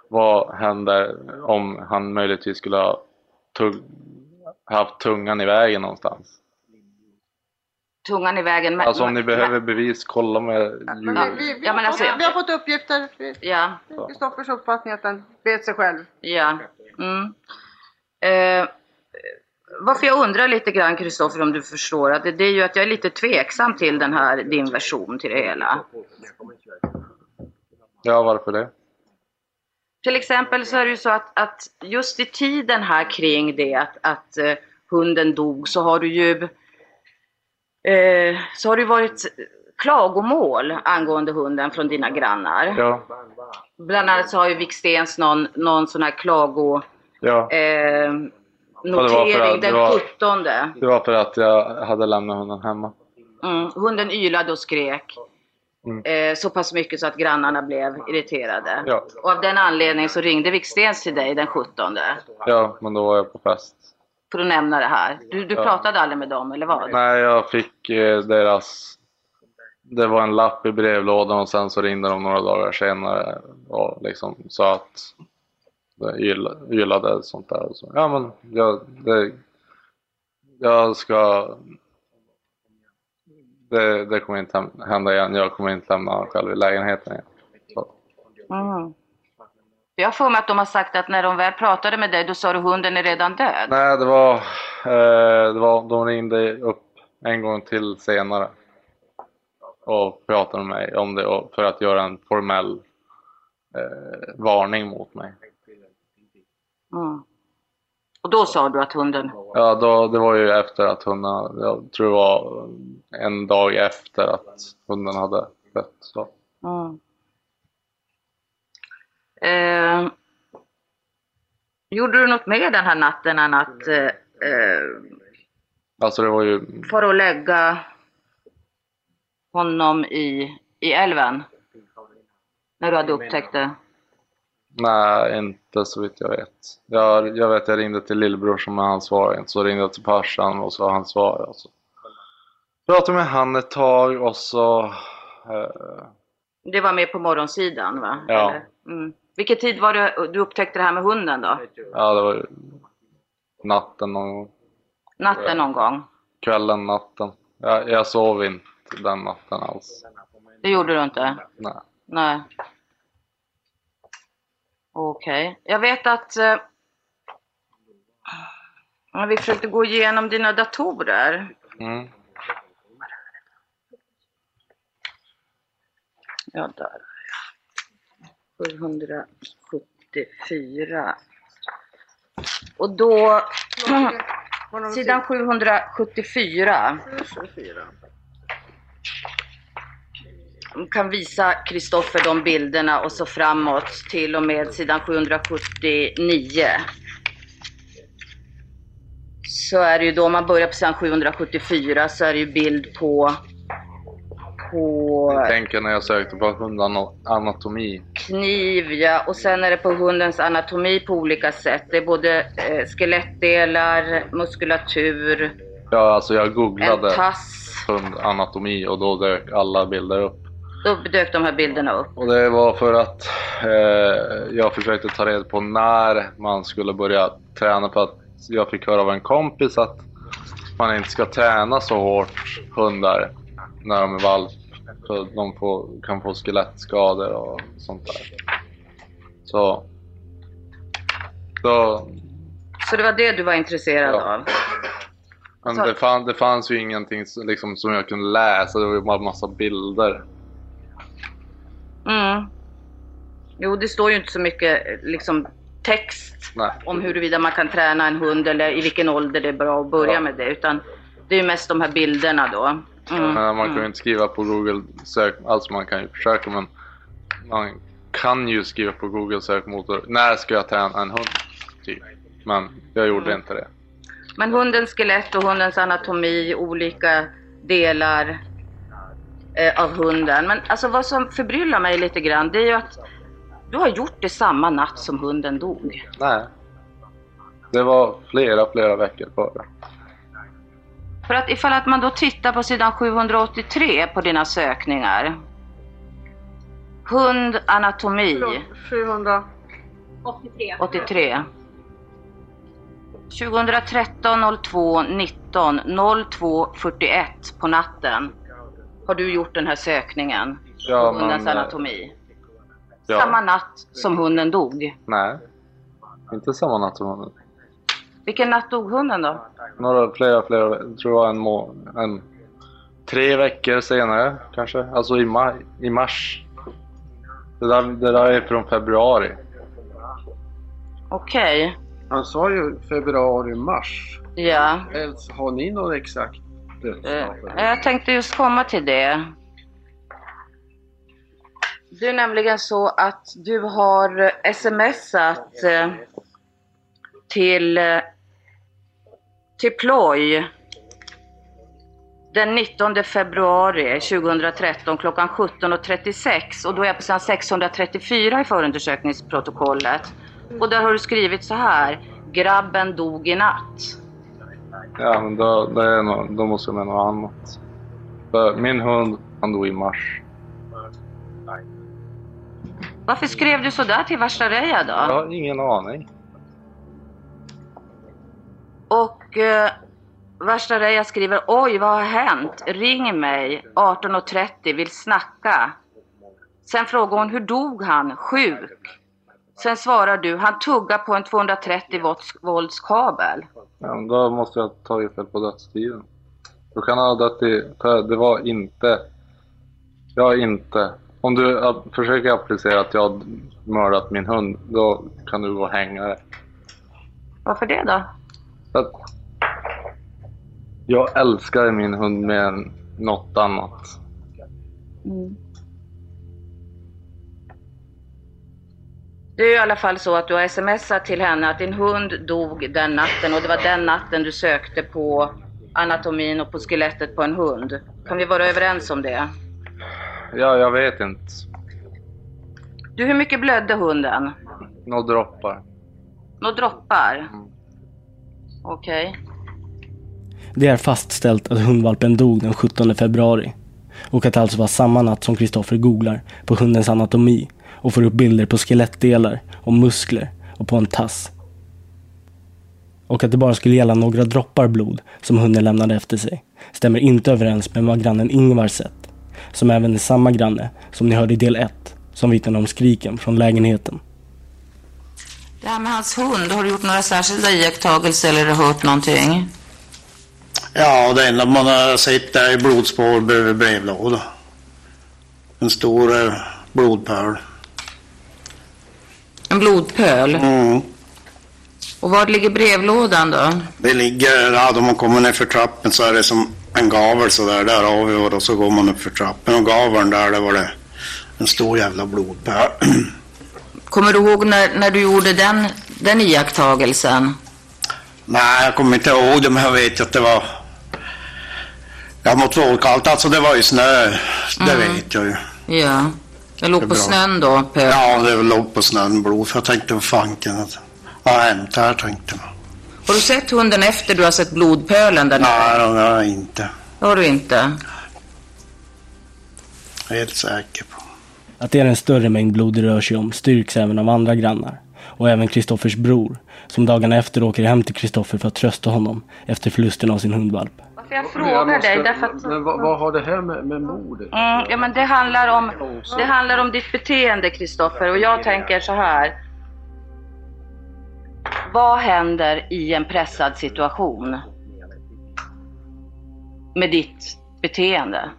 Vad händer om han möjligtvis skulle ha tugg, haft tungan i vägen någonstans? Tungan i vägen. men- Alltså om ni men- behöver bevis, kolla med djur. Vi, vi, Ja, men har alltså- fått, vi har fått uppgifter. Ja. Kristoffers uppfattning att den bet sig själv. Ja. Mm. Eh, varför jag undrar lite grann Kristoffer om du förstår att det, det är ju att jag är lite tveksam till den här, din version till det hela. Ja, varför det? Till exempel så är det ju så att, att just i tiden här kring det att, att eh, hunden dog så har du ju eh, så har det varit klagomål angående hunden från dina grannar. Ja, Bland annat så har ju Vikstens någon, någon sån här klago ja. eh, notering att den var- 17. Det var för att jag hade lämnat hunden hemma. Mm, hunden ylade och skrek. Mm. Eh, så pass mycket så att grannarna blev irriterade. Ja. Och av den anledningen så ringde Vikstens till dig den 17. Ja, men då var jag på fest. För att nämna det här. Du, du Ja. pratade aldrig med dem eller vad? Nej, jag fick eh, deras... Det var en lapp i brevlådan och sen så ringde de några dagar senare och liksom sa att det yl- ylade sånt där. Och så. Ja, men jag, det, jag ska... Det, det kommer inte hända igen. Jag kommer inte lämna honom själv i lägenheten igen. Mm. Jag har för mig att de har sagt att när de väl pratade med dig då sa du hunden är redan död. Nej, det var, eh, det var... De ringde upp en gång till senare och pratade med mig om det för att göra en formell eh, varning mot mig. Mm. Och då sa du att hunden... Ja, då, det var ju efter att hunden, jag tror det var en dag efter att hunden hade dött. Så. Mm. Eh, gjorde du något mer den här natten än att eh, eh, Alltså det var ju, fara och lägga honom i, i älven? När du hade upptäckt det? Nej, inte så vitt jag vet. Jag, jag vet jag ringde till lillebror som är ansvarig, så ringde jag till farsan och så han svarade. Och så pratade med han ett tag och så... Eh, Det var med på morgonsidan va? Ja. Mm. Vilken tid var det du upptäckte det här med hunden då? ja, det var natten någon gång. Natten någon gång? Kvällen, natten. Jag, jag sov inte den natten alls. Det gjorde du inte? Nej. Nej. Okej. Jag vet att eh, vi försökte gå igenom dina datorer. Mm. Ja, där. 774. Och då... Sidan 774. kan visa Kristoffer de bilderna och så framåt till och med sidan 779. Så är det ju då, om man börjar på sidan 774 så är det ju bild på, på Jag tänker när jag sökte på hundanatomi. kniv, ja. Och sen är det på hundens anatomi på olika sätt. Det är både eh, skelettdelar, muskulatur, Ja, alltså jag googlade hundanatomi och då dök alla bilder upp. Då dök de här bilderna upp. Och det var för att eh, jag försökte ta reda på när man skulle börja träna för att jag fick höra av en kompis att man inte ska träna så hårt hundar när de är valp. För de får, kan få skelettskador och sånt där. Så då, Så det var det du var intresserad Ja. av? men det, fann, det fanns ju ingenting som- liksom, som jag kunde läsa, det var ju bara massa bilder. Mm. Jo, det står ju inte så mycket liksom, text Nej. om huruvida man kan träna en hund eller i vilken ålder det är bra att börja Ja. med det. Utan det är ju mest de här bilderna då. Mm. Man kan ju inte skriva på Google sök, alltså man kan ju försöka men man kan ju skriva på Google sökmotor, när ska jag träna en hund? Typ. Men jag gjorde Mm. inte det. Men hundens skelett och hundens anatomi, olika delar eh, av hunden. Men alltså vad som förbryllar mig lite grann, det är ju att du har gjort det samma natt som hunden dog. Nej. Det var flera, flera veckor före. För att ifall att man då tittar på sidan 783 på dina sökningar. Hund, anatomi, 700. 83. 2013 02 19 02 41 på natten har du gjort den här sökningen Ja, på hundens men, eh, anatomi. Ja. Samma natt som hunden dog. Nej. Inte samma natt som hunden. Vilken natt dog hunden då? Några, flera, flera, jag tror var en må en Tre veckor senare kanske, alltså i maj, i mars. Det där, det där är från februari. Okej. Han sa ju februari, mars. Ja. Har ni någon exakt Eh, dödsdatum? Jag tänkte just komma till det. Det är nämligen så att du har smsat eh, till, eh, till Ploy den 19 februari 2013 klockan 17.36 och då är jag på sidan 634 i förundersökningsprotokollet. Och där har du skrivit så här. Grabben dog i natt. Ja, men då, det är nog, då måste jag mena något annat. För min hund, han dog i mars. Varför skrev du så där till Värsta då? Jag har ingen aning. Och eh, Värsta Reja skriver Oj, vad har hänt? Ring mig 18.30, vill snacka. Sen frågar hon Hur dog han? Sjuk. Sen svarar du Han tuggar på en 230 volts, volts kabel. Ja, men då måste jag ha tagit fel på dödstiden. Då kan ha dött i... Det var inte... Jag inte... Om du försöker applicera att jag har mördat min hund, då kan du gå och hänga dig. Varför det då? Att jag älskar min hund mer än något annat. Det är i alla fall så att du har smsat till henne att din hund dog den natten och det var den natten du sökte på anatomin och på skelettet på en hund. Kan vi vara överens om det? Ja, jag vet inte. Du, hur mycket blödde hunden? Några droppar. Några droppar? Okej. Det är fastställt att hundvalpen dog den 17 februari och att det alltså var samma natt som Kristoffer googlar på hundens anatomi och får upp bilder på skelettdelar och muskler och på en tass. Och att det bara skulle gälla några droppar blod som hunden lämnade efter sig stämmer inte överens med vad grannen Ingvar sett, som även är samma granne som ni hörde i del 1, som vittnade om skriken från lägenheten. Det här med hans hund, har du gjort några särskilda iakttagelser eller hört någonting? Ja, det enda man har sett är blodspår bredvid brevlåda. En stor eh, blodpöl. En blodpöl? Mm. Och var ligger brevlådan då? Det ligger, ja, då man kommer ner för trappen så är det som en gavel så där. Där har vi och då så går man upp för trappen och gaveln där, där var det en stor jävla blodpöl. Kommer du ihåg när, när du gjorde den, den iakttagelsen? Nej, jag kommer inte ihåg det, men jag vet att det var... Ja, mot vårkallt, alltså det var ju snö. Det Mm. vet jag ju. Ja. Det låg Det på bra. snön då, pöl? Ja, det låg på snön blod. För jag tänkte, vad fanken, att... Ja, hänt här tänkte jag. Har du sett hunden efter du har sett blodpölen där Nej, det har jag inte. Det har du inte? Helt säker på. Att det är en större mängd blod det rör sig om styrks även av andra grannar och även Kristoffers bror som dagarna efter åker hem till Kristoffer för att trösta honom efter förlusten av sin hundvalp. Varför jag frågar jag måste- dig, därför att... Men vad, vad har det här med, med mordet Mm, ja, men det handlar om, det handlar om ditt beteende, Kristoffer. Och jag tänker så här. Vad händer i en pressad situation? Med ditt beteende?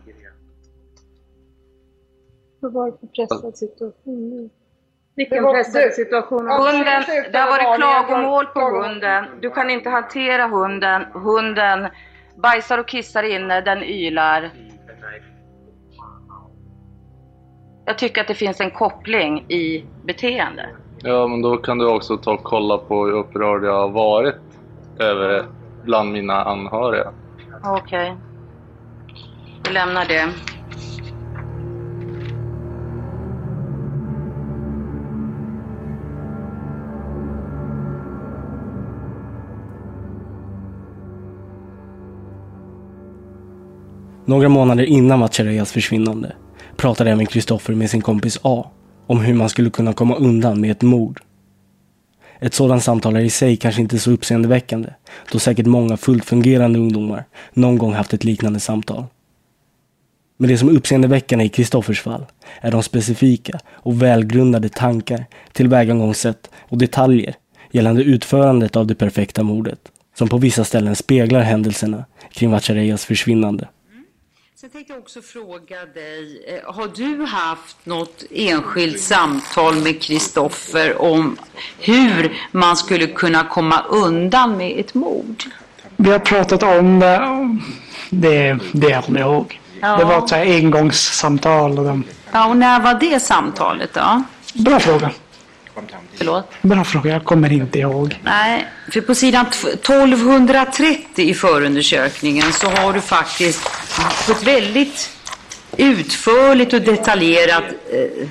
Vad var det för pressad situation? Vilken pressad situation? Hunden, det har varit klagomål på hunden. Du kan inte hantera hunden. Hunden bajsar och kissar inne, den ylar. Jag tycker att det finns en koppling i beteende. Ja, men då kan du också ta och kolla på hur upprörd jag har varit över bland mina anhöriga. Okej. Vi lämnar det. Några månader innan Matchereyas försvinnande pratade även Kristoffer med sin kompis A om hur man skulle kunna komma undan med ett mord. Ett sådant samtal är i sig kanske inte så uppseendeväckande då säkert många fullt fungerande ungdomar någon gång haft ett liknande samtal. Men det som är uppseendeväckande i Kristoffers fall är de specifika och välgrundade tankar, tillvägagångssätt och detaljer gällande utförandet av det perfekta mordet som på vissa ställen speglar händelserna kring Matchereyas försvinnande. Sen tänkte jag också fråga dig, eh, har du haft något enskilt samtal med Kristoffer om hur man skulle kunna komma undan med ett mord? Vi har pratat om det. Det, det jag kommer ihåg. Ja. Det var ett så här engångssamtal. Och de... Ja, och när var det samtalet då? Bra fråga. Förlåt? Bra fråga. Jag kommer inte ihåg. Nej, för på sidan t- 1230 i förundersökningen så har du faktiskt på ett väldigt utförligt och detaljerat eh,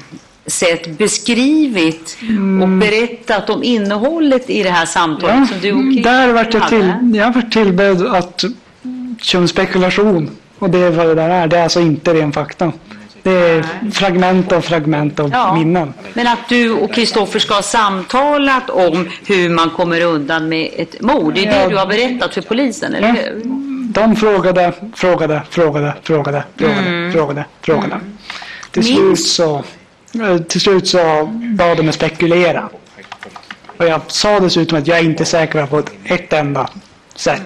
sätt beskrivit och berättat om innehållet i det här samtalet Ja, som du och Kim där vart jag, till, hade. jag var tillbedd att köra spekulation. Och det är vad det där är. Det är alltså inte ren fakta. Det är fragment av fragment av Ja. minnen. Men att du och Kristoffer ska ha samtalat om hur man kommer undan med ett mord. Det är det Ja. du har berättat för polisen, eller Ja. hur? De frågade, frågade, frågade, frågade, frågade, Mm. frågade, frågade. Till Minns- slut så, eh, till slut så bad de mig spekulera. Och jag sa dessutom att jag är inte säker på ett, ett enda sätt.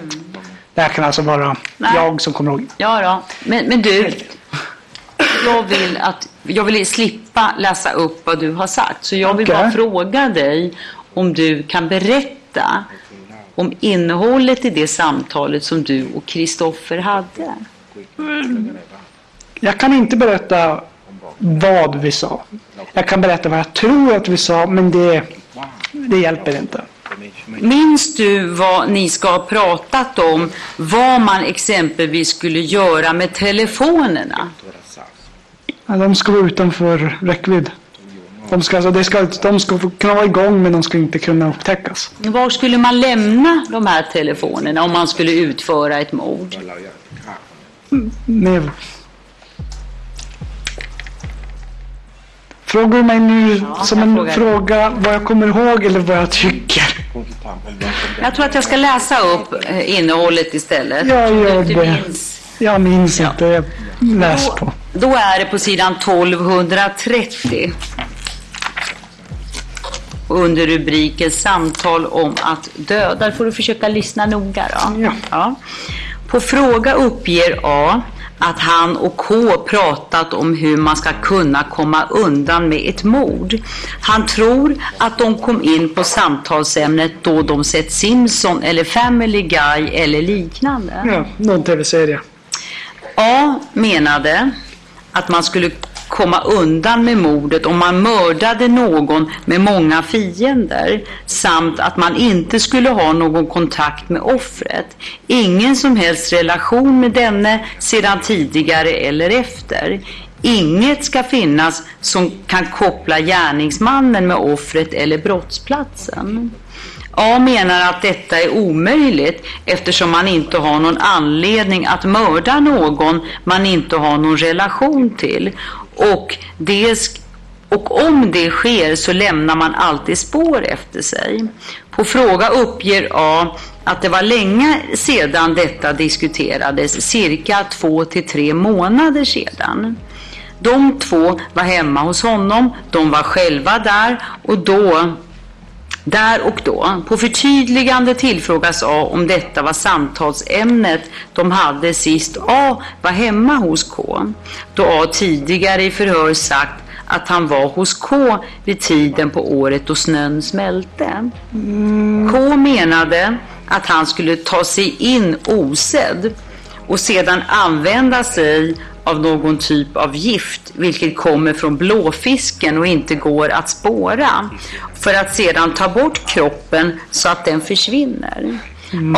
Det här kan alltså vara Nej. jag som kommer ihåg. Ja, ja. Men, men du, jag vill, att, jag vill slippa läsa upp vad du har sagt. Så jag vill Okej. bara fråga dig om du kan berätta om innehållet i det samtalet som du och Kristoffer hade. Jag kan inte berätta vad vi sa. Jag kan berätta vad jag tror att vi sa, men det, det hjälper inte. Minns du vad ni ska ha pratat om? Vad man exempelvis skulle göra med telefonerna? Ja, De ska vara utanför räckvidd. De ska, alltså, det ska, de ska kunna vara igång men de ska inte kunna upptäckas. Var skulle man lämna de här telefonerna om man skulle utföra ett mord? Nej. Frågar du mig nu som en fråga vad jag kommer ihåg eller vad jag tycker? Jag tror att jag ska läsa upp eh, innehållet istället. Jag gör det. Jag minns inte. Jag läs på. Då är det på sidan 1230. Under rubriken Samtal om att döda. Där får du försöka lyssna noga då. Ja. På fråga uppger A att han och K pratat om hur man ska kunna komma undan med ett mord. Han tror att de kom in på samtalsämnet då de sett Simpson eller Family Guy eller liknande. Ja, någon tv-serie. A menade att man skulle komma undan med mordet om man mördade någon med många fiender samt att man inte skulle ha någon kontakt med offret. Ingen som helst relation med denne sedan tidigare eller efter. Inget ska finnas som kan koppla gärningsmannen med offret eller brottsplatsen. A menar att detta är omöjligt eftersom man inte har någon anledning att mörda någon man inte har någon relation till. Och, det, och om det sker så lämnar man alltid spår efter sig. På fråga uppger A att det var länge sedan detta diskuterades, cirka två till tre månader sedan. De två var hemma hos honom, de var själva där och då där och då. På förtydligande tillfrågas A om detta var samtalsämnet de hade sist A var hemma hos K. Då A tidigare i förhör sagt att han var hos K vid tiden på året då snön smälte. K menade att han skulle ta sig in osedd och sedan använda sig av någon typ av gift, vilket kommer från blåfisken och inte går att spåra, för att sedan ta bort kroppen så att den försvinner.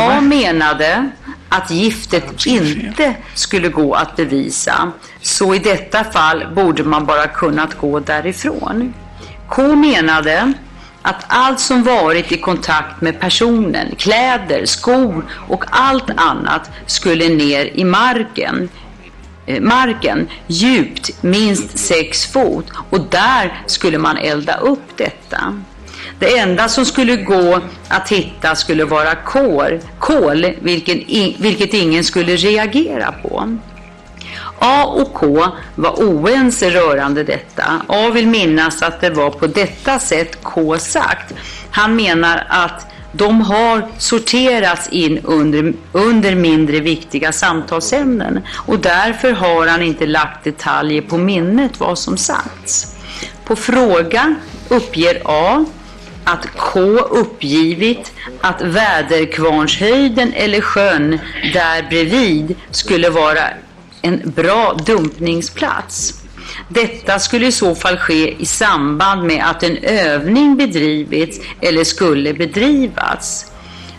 A menade att giftet inte skulle gå att bevisa, så i detta fall borde man bara kunnat gå därifrån. K menade att allt som varit i kontakt med personen, kläder, skor och allt annat skulle ner i marken Eh, marken djupt minst sex fot och där skulle man elda upp detta. Det enda som skulle gå att hitta skulle vara kol, kol vilken, vilket ingen skulle reagera på. A och K var oense rörande detta. A vill minnas att det var på detta sätt K sagt. Han menar att de har sorterats in under, under mindre viktiga samtalsämnen och därför har han inte lagt detaljer på minnet vad som sagts. På fråga uppger A att K uppgivit att väderkvarnshöjden eller sjön där bredvid skulle vara en bra dumpningsplats. Detta skulle i så fall ske i samband med att en övning bedrivits eller skulle bedrivas.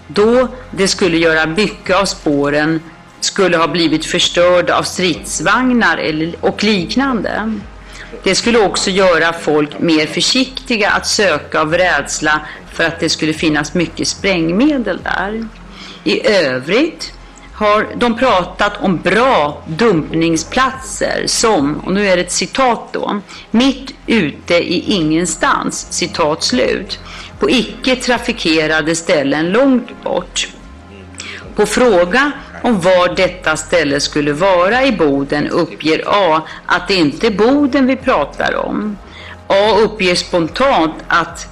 Då det skulle göra mycket av spåren skulle ha blivit förstörda av stridsvagnar och liknande. Det skulle också göra folk mer försiktiga att söka av rädsla för att det skulle finnas mycket sprängmedel där. I övrigt har de pratat om bra dumpningsplatser som, och nu är det ett citat då, mitt ute i ingenstans, citat slut, på icke trafikerade ställen långt bort. På fråga om var detta ställe skulle vara i Boden uppger A att det inte är Boden vi pratar om. A uppger spontant att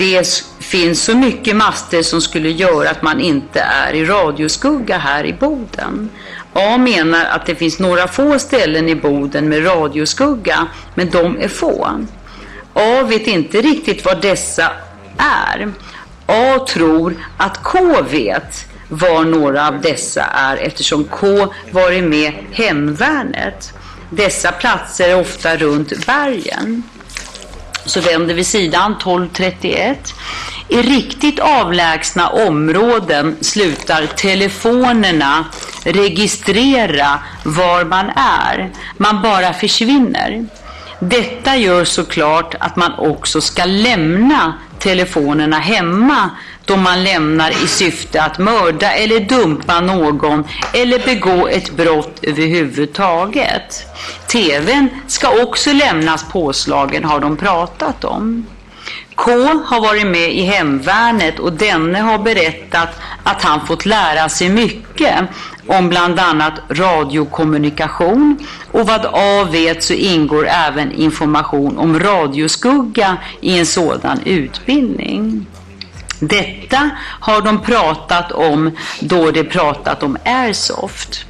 det finns så mycket master som skulle göra att man inte är i radioskugga här i Boden. A menar att det finns några få ställen i Boden med radioskugga, men de är få. A vet inte riktigt vad dessa är. A tror att K vet var några av dessa är eftersom K varit med hemvärnet. Dessa platser är ofta runt bergen. Så vänder vi sidan 1231. I riktigt avlägsna områden slutar telefonerna registrera var man är. Man bara försvinner. Detta gör såklart att man också ska lämna telefonerna hemma då man lämnar i syfte att mörda eller dumpa någon eller begå ett brott överhuvudtaget. TVn ska också lämnas påslagen har de pratat om. K har varit med i hemvärnet och denne har berättat att han fått lära sig mycket om bland annat radiokommunikation och vad A vet så ingår även information om radioskugga i en sådan utbildning. Detta har de pratat om då de pratat om airsoft.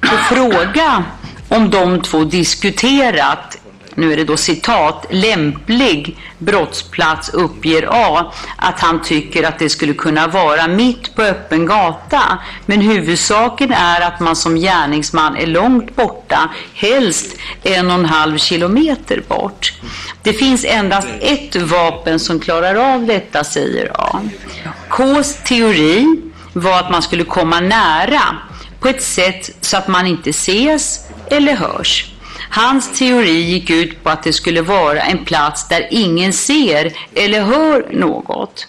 På fråga om de två diskuterat nu är det då citat, lämplig brottsplats uppger A att han tycker att det skulle kunna vara mitt på öppen gata. Men huvudsaken är att man som gärningsman är långt borta, helst en och en halv kilometer bort. Det finns endast ett vapen som klarar av detta, säger A. Ks teori var att man skulle komma nära på ett sätt så att man inte ses eller hörs. Hans teori gick ut på att det skulle vara en plats där ingen ser eller hör något.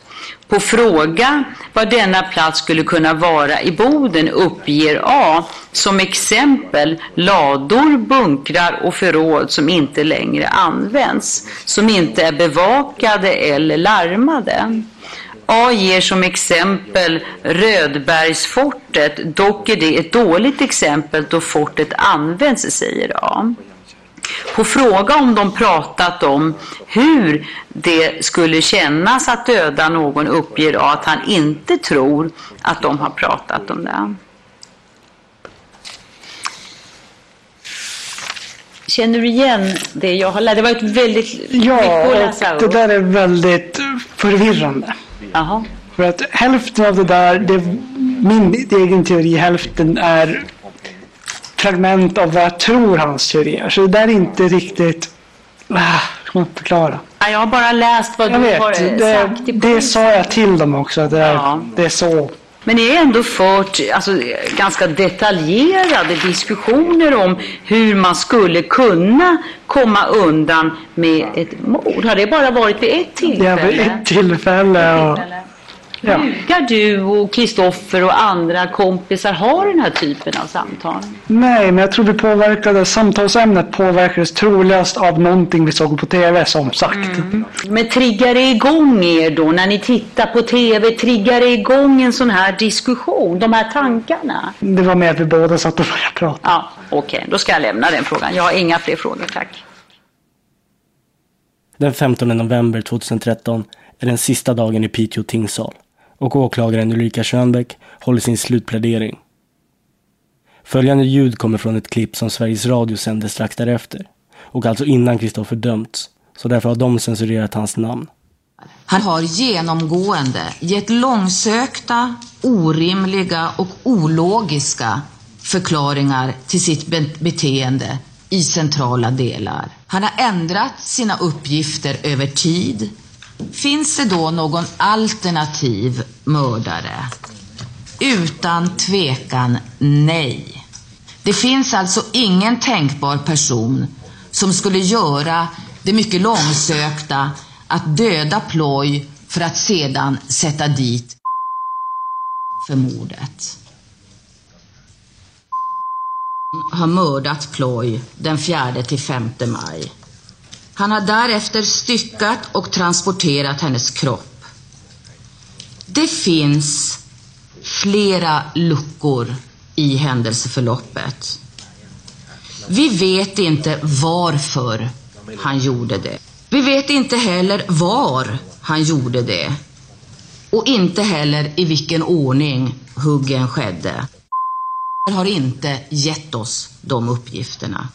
På fråga vad denna plats skulle kunna vara i Boden uppger A som exempel lador, bunkrar och förråd som inte längre används, som inte är bevakade eller larmade. A ger som exempel Rödbergsfortet, dock är det ett dåligt exempel då fortet används, säger A. På fråga om de pratat om hur det skulle kännas att döda någon uppger att han inte tror att de har pratat om det. Känner du igen det jag har lärt? Det var ett väldigt Ja, mycket att läsa och det där är väldigt förvirrande. Jaha. För att hälften av det där, det är min egen teori, hälften är fragment av vad jag tror hans teori är. Så det där är inte riktigt... Ah, hur ska man förklara? Ja, Jag har bara läst vad Jag du vet, har eh, det, sagt. i det sa jag till dem också. Det, är, det är så. Men det är ändå fört alltså, ganska detaljerade diskussioner om hur man skulle kunna komma undan med ett mord. Har det bara varit vid ett Det tillfälle? är vid ett tillfälle. Och, ja. Brukar du och Kristoffer och andra kompisar ha den här typen av samtal? Nej, men jag tror vi påverkade, samtalsämnet påverkades troligast av någonting vi såg på tv som sagt. Mm. Men triggar det igång er då när ni tittar på TV? Triggar det igång en sån här diskussion? De här tankarna? Det var med att vi båda satt och började prata. Ja, okej. Då ska jag lämna den frågan. Jag har inga fler frågor, tack. Den 15 november 2013 är den sista dagen i Piteå tingssal och åklagaren Ulrika Schönbeck håller sin slutplädering. Följande ljud kommer från ett klipp som Sveriges Radio sände strax därefter och alltså innan Kristoffer dömts, så därför har de censurerat hans namn. Han har genomgående gett långsökta, orimliga och ologiska förklaringar till sitt be- beteende i centrala delar. Han har ändrat sina uppgifter över tid. Finns det då någon alternativ mördare? Utan tvekan nej. Det finns alltså ingen tänkbar person som skulle göra det mycket långsökta att döda Ploy för att sedan sätta dit för mordet. har mördat Ploy den 4 till 5 maj. Han har därefter styckat och transporterat hennes kropp. Det finns flera luckor i händelseförloppet. Vi vet inte varför han gjorde det. Vi vet inte heller var han gjorde det. Och inte heller i vilken ordning huggen skedde. har inte gett oss de uppgifterna.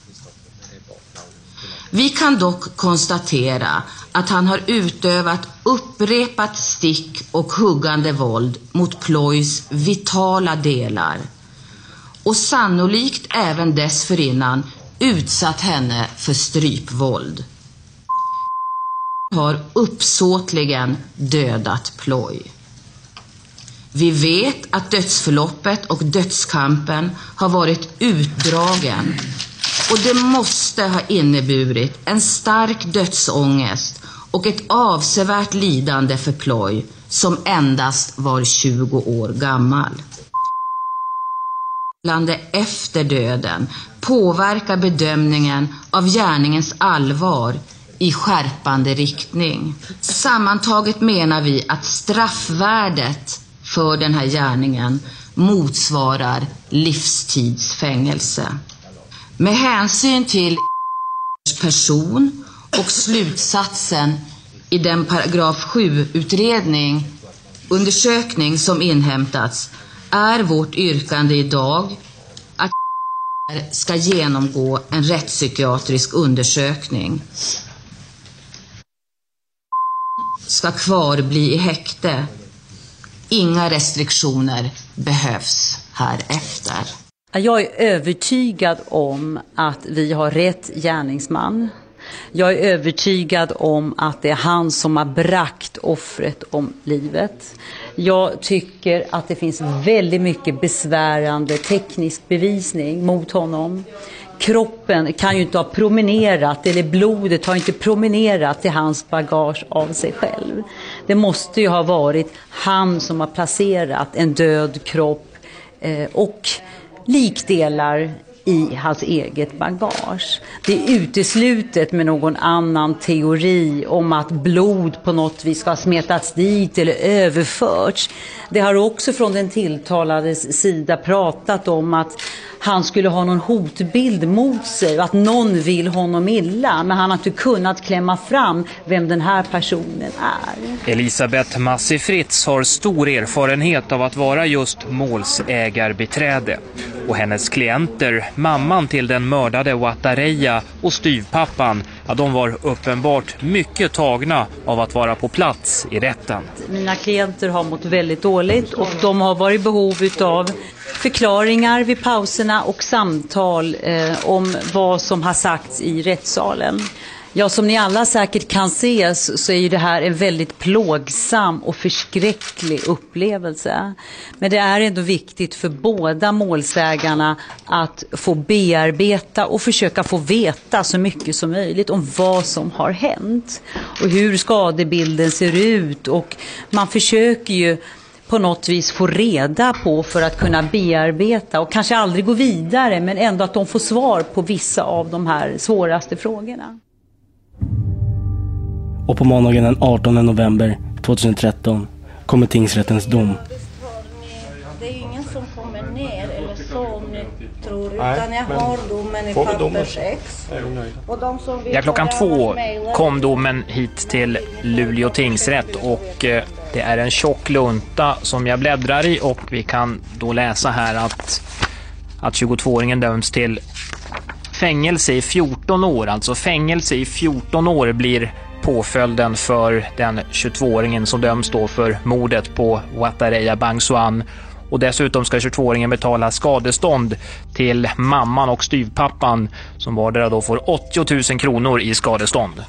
Vi kan dock konstatera att han har utövat upprepat stick och huggande våld mot Ploys vitala delar och sannolikt även dessförinnan utsatt henne för strypvåld. Har uppsåtligen dödat Ploy. Vi vet att dödsförloppet och dödskampen har varit utdragen och det måste ha inneburit en stark dödsångest och ett avsevärt lidande för Ploy som endast var 20 år gammal. Efter döden påverkar bedömningen av gärningens allvar i skärpande riktning. Sammantaget menar vi att straffvärdet för den här gärningen motsvarar livstidsfängelse. Med hänsyn till person och slutsatsen i den paragraf 7-utredning, undersökning som inhämtats, är vårt yrkande idag att ska genomgå en rättspsykiatrisk undersökning. Ska kvar bli i häkte. Inga restriktioner behövs härefter. Jag är övertygad om att vi har rätt gärningsman. Jag är övertygad om att det är han som har bragt offret om livet. Jag tycker att det finns väldigt mycket besvärande teknisk bevisning mot honom. Kroppen kan ju inte ha promenerat, eller blodet har inte promenerat till hans bagage av sig själv. Det måste ju ha varit han som har placerat en död kropp eh, och likdelar i hans eget bagage. Det är uteslutet med någon annan teori om att blod på något vis ska ha smetats dit eller överförts. Det har också från den tilltalades sida pratat om att han skulle ha någon hotbild mot sig och att någon vill honom illa. Men han har inte kunnat klämma fram vem den här personen är. Elisabeth Massi Fritz har stor erfarenhet av att vara just målsägarbiträde. Och hennes klienter, mamman till den mördade Watareya och styvpappan, ja, de var uppenbart mycket tagna av att vara på plats i rätten. Mina klienter har mått väldigt dåligt och de har varit i behov av förklaringar vid pauserna och samtal eh, om vad som har sagts i rättssalen. Ja, som ni alla säkert kan se så är ju det här en väldigt plågsam och förskräcklig upplevelse. Men det är ändå viktigt för båda målsägarna att få bearbeta och försöka få veta så mycket som möjligt om vad som har hänt och hur skadebilden ser ut och man försöker ju på något vis få reda på för att kunna bearbeta och kanske aldrig gå vidare men ändå att de får svar på vissa av de här svåraste frågorna. Och på måndagen den 18 november 2013 kommer tingsrättens dom. Det är ingen som kommer ner eller så om ni tror, utan jag har domen i pappersex. Och de som vill Ja, klockan två kom domen hit till Luleå tingsrätt och eh, det är en tjock lunta som jag bläddrar i och vi kan då läsa här att, att 22-åringen döms till fängelse i 14 år. Alltså fängelse i 14 år blir påföljden för den 22-åringen som döms då för mordet på Watareya Bangsuan. Och dessutom ska 22-åringen betala skadestånd till mamman och styvpappan som vardera då får 80 000 kronor i skadestånd.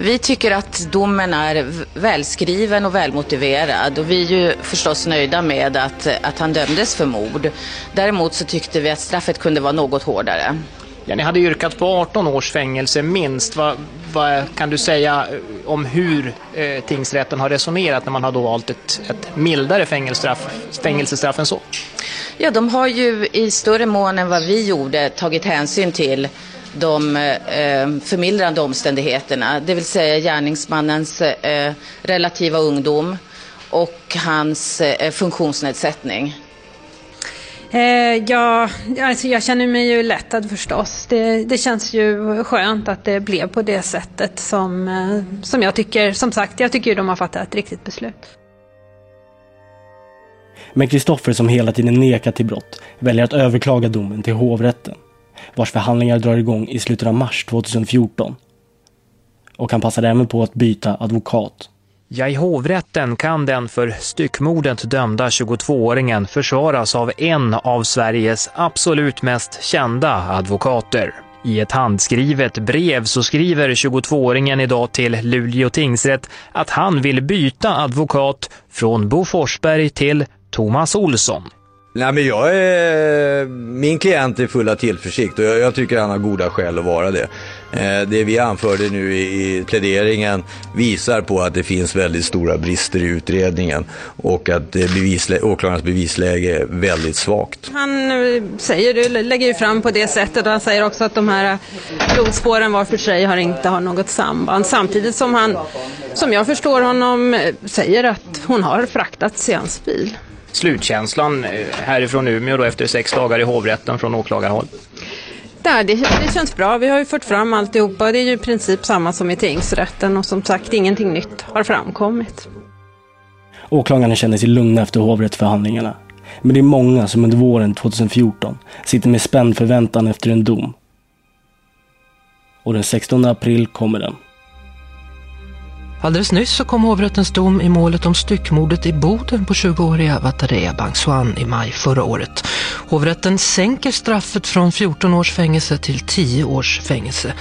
Vi tycker att domen är välskriven och välmotiverad och vi är ju förstås nöjda med att, att han dömdes för mord. Däremot så tyckte vi att straffet kunde vara något hårdare. Ja, ni hade yrkat på 18 års fängelse minst. Vad, vad kan du säga eh, om hur eh, tingsrätten har resonerat när man har då valt ett, ett mildare fängelsestraff, fängelsestraff än så? Ja, de har ju i större mån än vad vi gjorde tagit hänsyn till de eh, förmildrande omständigheterna, det vill säga gärningsmannens eh, relativa ungdom och hans eh, funktionsnedsättning. Eh, ja, alltså jag känner mig ju lättad förstås. Det, det känns ju skönt att det blev på det sättet som, eh, som jag tycker, som sagt, jag tycker de har fattat ett riktigt beslut. Men Kristoffer som hela tiden nekat till brott väljer att överklaga domen till hovrätten vars förhandlingar drar igång i slutet av mars 2014. Och han passar även på att byta advokat. Ja, i hovrätten kan den för styckmordet dömda 22-åringen försvaras av en av Sveriges absolut mest kända advokater. I ett handskrivet brev så skriver 22-åringen idag till Luleå tingsrätt att han vill byta advokat från Bo Forsberg till Thomas Olsson. Nej men jag är, min klient är full av tillförsikt och jag, jag tycker han har goda skäl att vara det. Eh, det vi anförde nu i, i pläderingen visar på att det finns väldigt stora brister i utredningen och att bevislä, åklagarens bevisläge är väldigt svagt. Han eh, säger lägger ju fram på det sättet och han säger också att de här blodspåren var för sig har inte har något samband. Samtidigt som han, som jag förstår honom, eh, säger att hon har fraktats i hans bil slutkänslan eh, härifrån Umeå då efter sex dagar i hovrätten från åklagarhåll? Det, det, det känns bra. Vi har ju fört fram alltihopa. Det är ju i princip samma som i tingsrätten och som sagt ingenting nytt har framkommit. Åklagarna känner sig lugna efter hovrättsförhandlingarna. Men det är många som under våren 2014 sitter med spänd förväntan efter en dom. Och den 16 april kommer den. Alldeles nyss så kom hovrättens dom i målet om styckmordet i Boden på 20-åriga Vatareya Bangsuan i maj förra året. Hovrätten sänker straffet från 14 års fängelse till 10 års fängelse.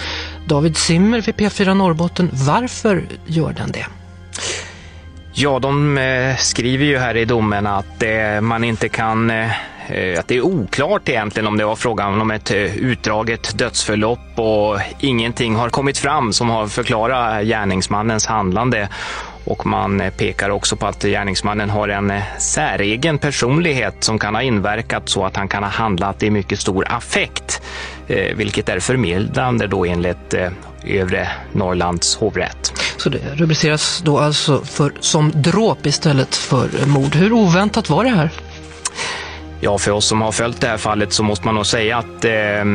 David Simmer vid P4 Norrbotten, varför gör den det? Ja, de eh, skriver ju här i domen att eh, man inte kan eh, Eh, att det är oklart egentligen om det var frågan om ett eh, utdraget dödsförlopp och ingenting har kommit fram som har förklarat gärningsmannens handlande. Och man eh, pekar också på att gärningsmannen har en säregen personlighet som kan ha inverkat så att han kan ha handlat i mycket stor affekt. Vilket är förmildrande då enligt övre Norrlands hovrätt. Så det rubriceras då alltså för, som dråp istället för mord. Hur oväntat var det här? Ja, för oss som har följt det här fallet så måste man nog säga att eh,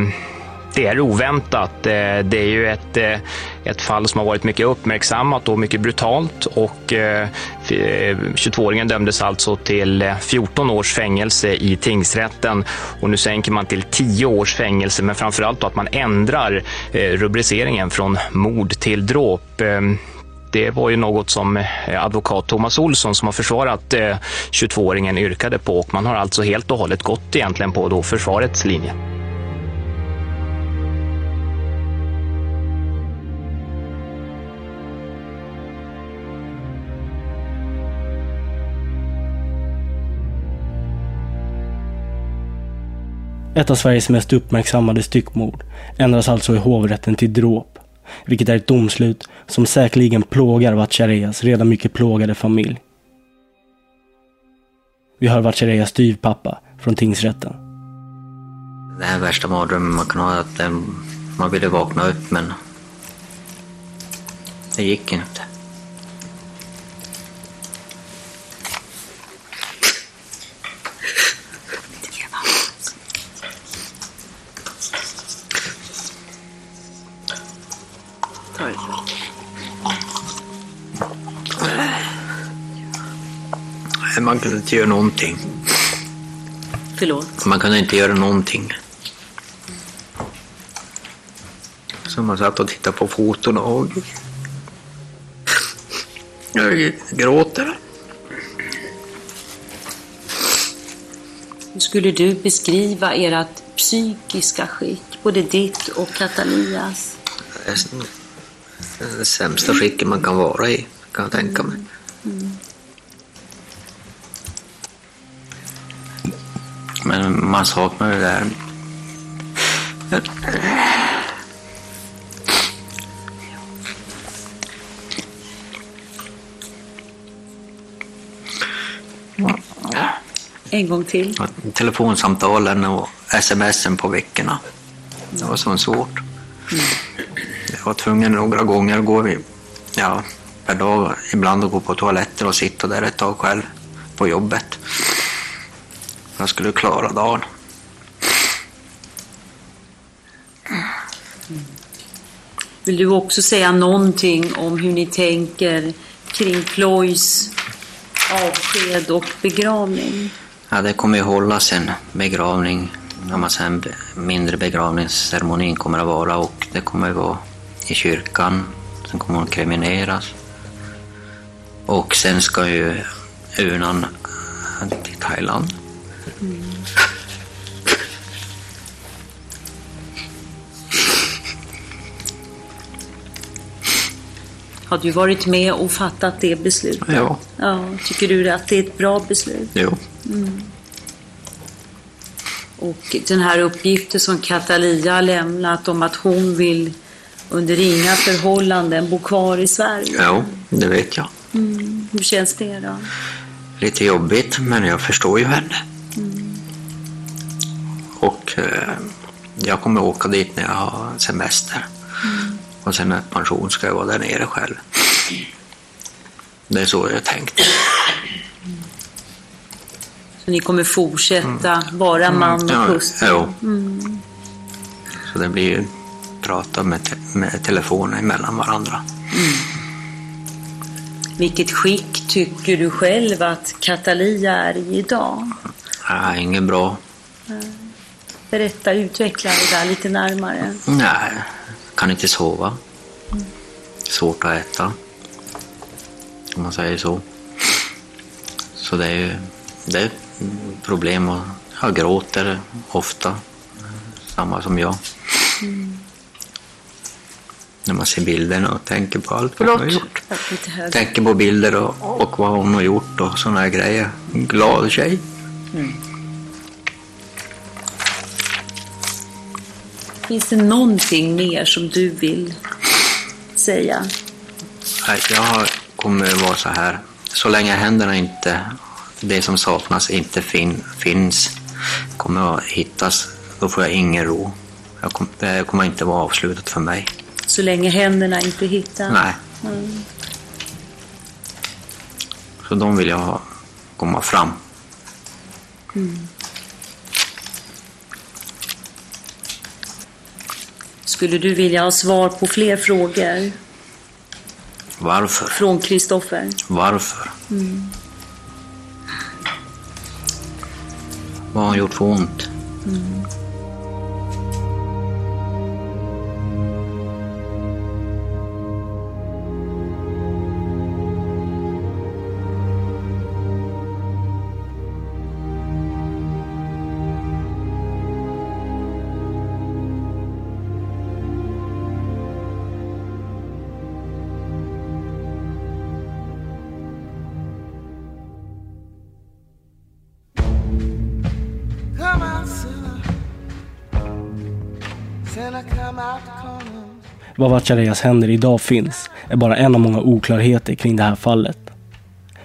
det är oväntat. Eh, det är ju ett, eh, ett fall som har varit mycket uppmärksammat och mycket brutalt och eh, 22-åringen eh, dömdes alltså till eh, 14 års fängelse i tingsrätten och nu sänker man till 10 års fängelse men framförallt då att man ändrar rubriceringen från mord till dråp ehm, det var ju något som eh, advokat Thomas Olsson som har försvarat eh, 22-åringen yrkade på och man har alltså helt och hållet gått egentligen på då försvarets linje. Ett av Sveriges mest uppmärksammade styckmord ändras alltså i hovrätten till dråp vilket är ett domslut som säkerligen plågar Vatchareas redan mycket plågade familj. Vi hör Vatchareas styvpappa från tingsrätten. Det här är värsta mardrömmen man kan ha att eh, man ville vakna upp men det gick inte. Man kunde inte göra någonting. Förlåt? Man kunde inte göra någonting. Så man satt och tittade på foton och jag gråter. Hur skulle du beskriva ert psykiska skick, både ditt och Katalias? Det sämsta skicket man kan vara i, kan jag tänka mig. Mm. Men man saknar det där. En gång till. Telefonsamtalen och smsen på veckorna. Det var så svårt. Mm. Jag var tvungen några gånger att gå ja, per dag, ibland att gå på toaletten och sitta där ett tag själv på jobbet. Jag skulle klara dagen. Vill du också säga någonting om hur ni tänker kring Ploys avsked och begravning? Ja, det kommer ju hållas en begravning, när man sen mindre begravningsceremonin kommer att vara och det kommer att vara i kyrkan. Sen kommer hon krimineras. Och sen ska ju urnan till Thailand. Har du varit med och fattat det beslutet? Ja. ja. Tycker du att det är ett bra beslut? Jo. Mm. Och den här uppgiften som Catalia har lämnat om att hon vill under inga förhållanden bo kvar i Sverige. Jo, det vet jag. Mm. Hur känns det då? Lite jobbigt, men jag förstår ju henne. Mm. Eh, jag kommer åka dit när jag har semester. Mm. Och sen när pension ska jag vara där nere själv. Det är så jag tänkt. Så ni kommer fortsätta vara man och Ja, hustru? jo. Mm. Så det blir ju prata med, te med telefonen emellan varandra. Vilket skick tycker du själv att Catalia är i idag? Nej, inget bra. Berätta, utveckla det där lite närmare. Nej, kan inte sova. Svårt att äta. Om man säger så. Så det är ju det är ett problem och jag gråter ofta. Samma som jag. När man ser bilderna och tänker på allt vad hon har gjort. Tänker på bilder och, och vad hon har gjort och sådana här grejer. Glad tjej. Mm. Finns det någonting mer som du vill säga? Jag kommer vara så här. Så länge händerna inte, det som saknas inte fin, finns, kommer att hittas, då får jag ingen ro. Jag kom, det kommer inte vara avslutat för mig. Så länge händerna inte hittar? Nej, Mm. så de vill jag ha, komma fram. Mm. Skulle du vilja ha svar på fler frågor Varför? från Kristoffer? Varför? Mm. Vad har han gjort för ont? Mm. Vad Var Vatchareeyas händer idag finns är bara en av många oklarheter kring det här fallet.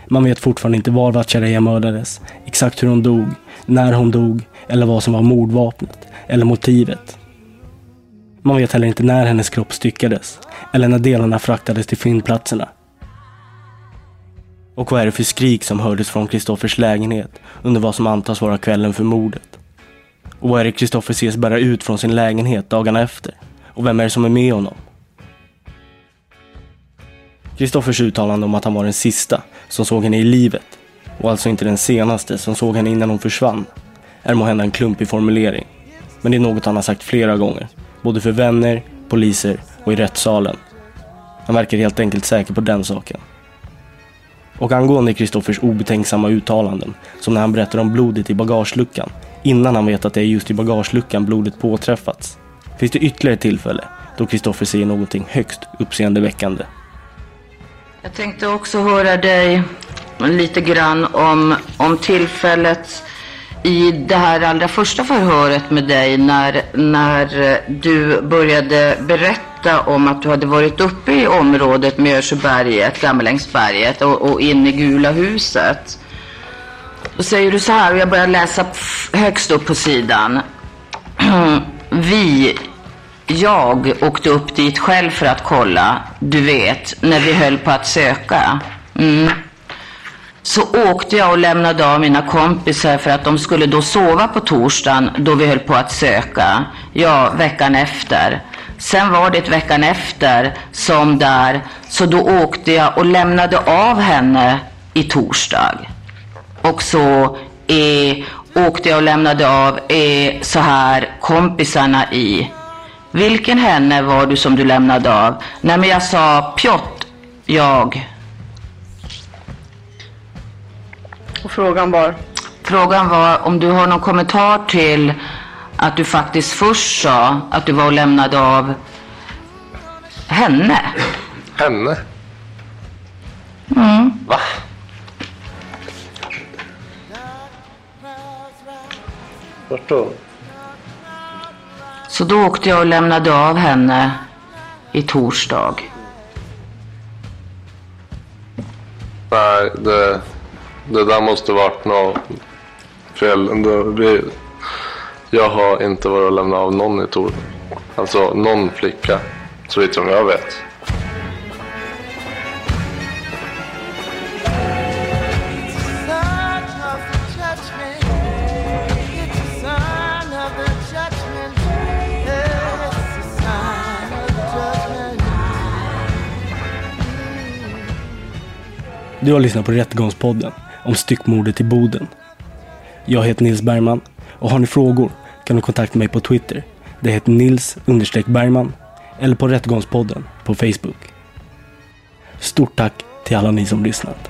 Man vet fortfarande inte var Vatchareeya mördades, exakt hur hon dog, när hon dog eller vad som var mordvapnet eller motivet. Man vet heller inte när hennes kropp styckades eller när delarna fraktades till fyndplatserna. Och vad är det för skrik som hördes från Kristoffers lägenhet under vad som antas vara kvällen för mordet? Och vad är det Kristoffer ses bära ut från sin lägenhet dagarna efter? Och vem är det som är med honom? Kristoffers uttalande om att han var den sista som såg henne i livet och alltså inte den senaste som såg henne innan hon försvann är måhända en klumpig formulering. Men det är något han har sagt flera gånger, både för vänner, poliser och i rättssalen. Han verkar helt enkelt säker på den saken. Och angående Kristoffers obetänksamma uttalanden, som när han berättar om blodet i bagageluckan, innan han vet att det är just i bagageluckan blodet påträffats, finns det ytterligare ett tillfälle då Kristoffer säger någonting högst uppseendeväckande. Jag tänkte också höra dig lite grann om, om tillfället i det här allra första förhöret med dig när, när du började berätta om att du hade varit uppe i området Mjörsjöberget, Gammelängsberget och, och in i Gula huset. Då säger du så här, och jag börjar läsa högst upp på sidan. Vi, jag åkte upp dit själv för att kolla, du vet, när vi höll på att söka. Mm. Så åkte jag och lämnade av mina kompisar för att de skulle då sova på torsdagen då vi höll på att söka. Ja, veckan efter. Sen var det veckan efter som där, så då åkte jag och lämnade av henne i torsdag. Och så är, åkte jag och lämnade av är så här kompisarna i. Vilken henne var du som du lämnade av? Nej men jag sa Piotr, jag. Och frågan var? Frågan var om du har någon kommentar till att du faktiskt först sa att du var och lämnade av henne. Henne? Mm. Va? Vart då? Så då åkte jag och lämnade av henne i torsdag. Nej, det, det där måste varit något fel. Det, vi, jag har inte varit och lämnat av någon i Tor. Alltså någon flicka, så vitt som jag vet. Du har lyssnat på Rättegångspodden om styckmordet i Boden. Jag heter Nils Bergman och har ni frågor kan du kontakta mig på Twitter. Det heter Nils Bergman eller på Rättegångspodden på Facebook. Stort tack till alla ni som lyssnat.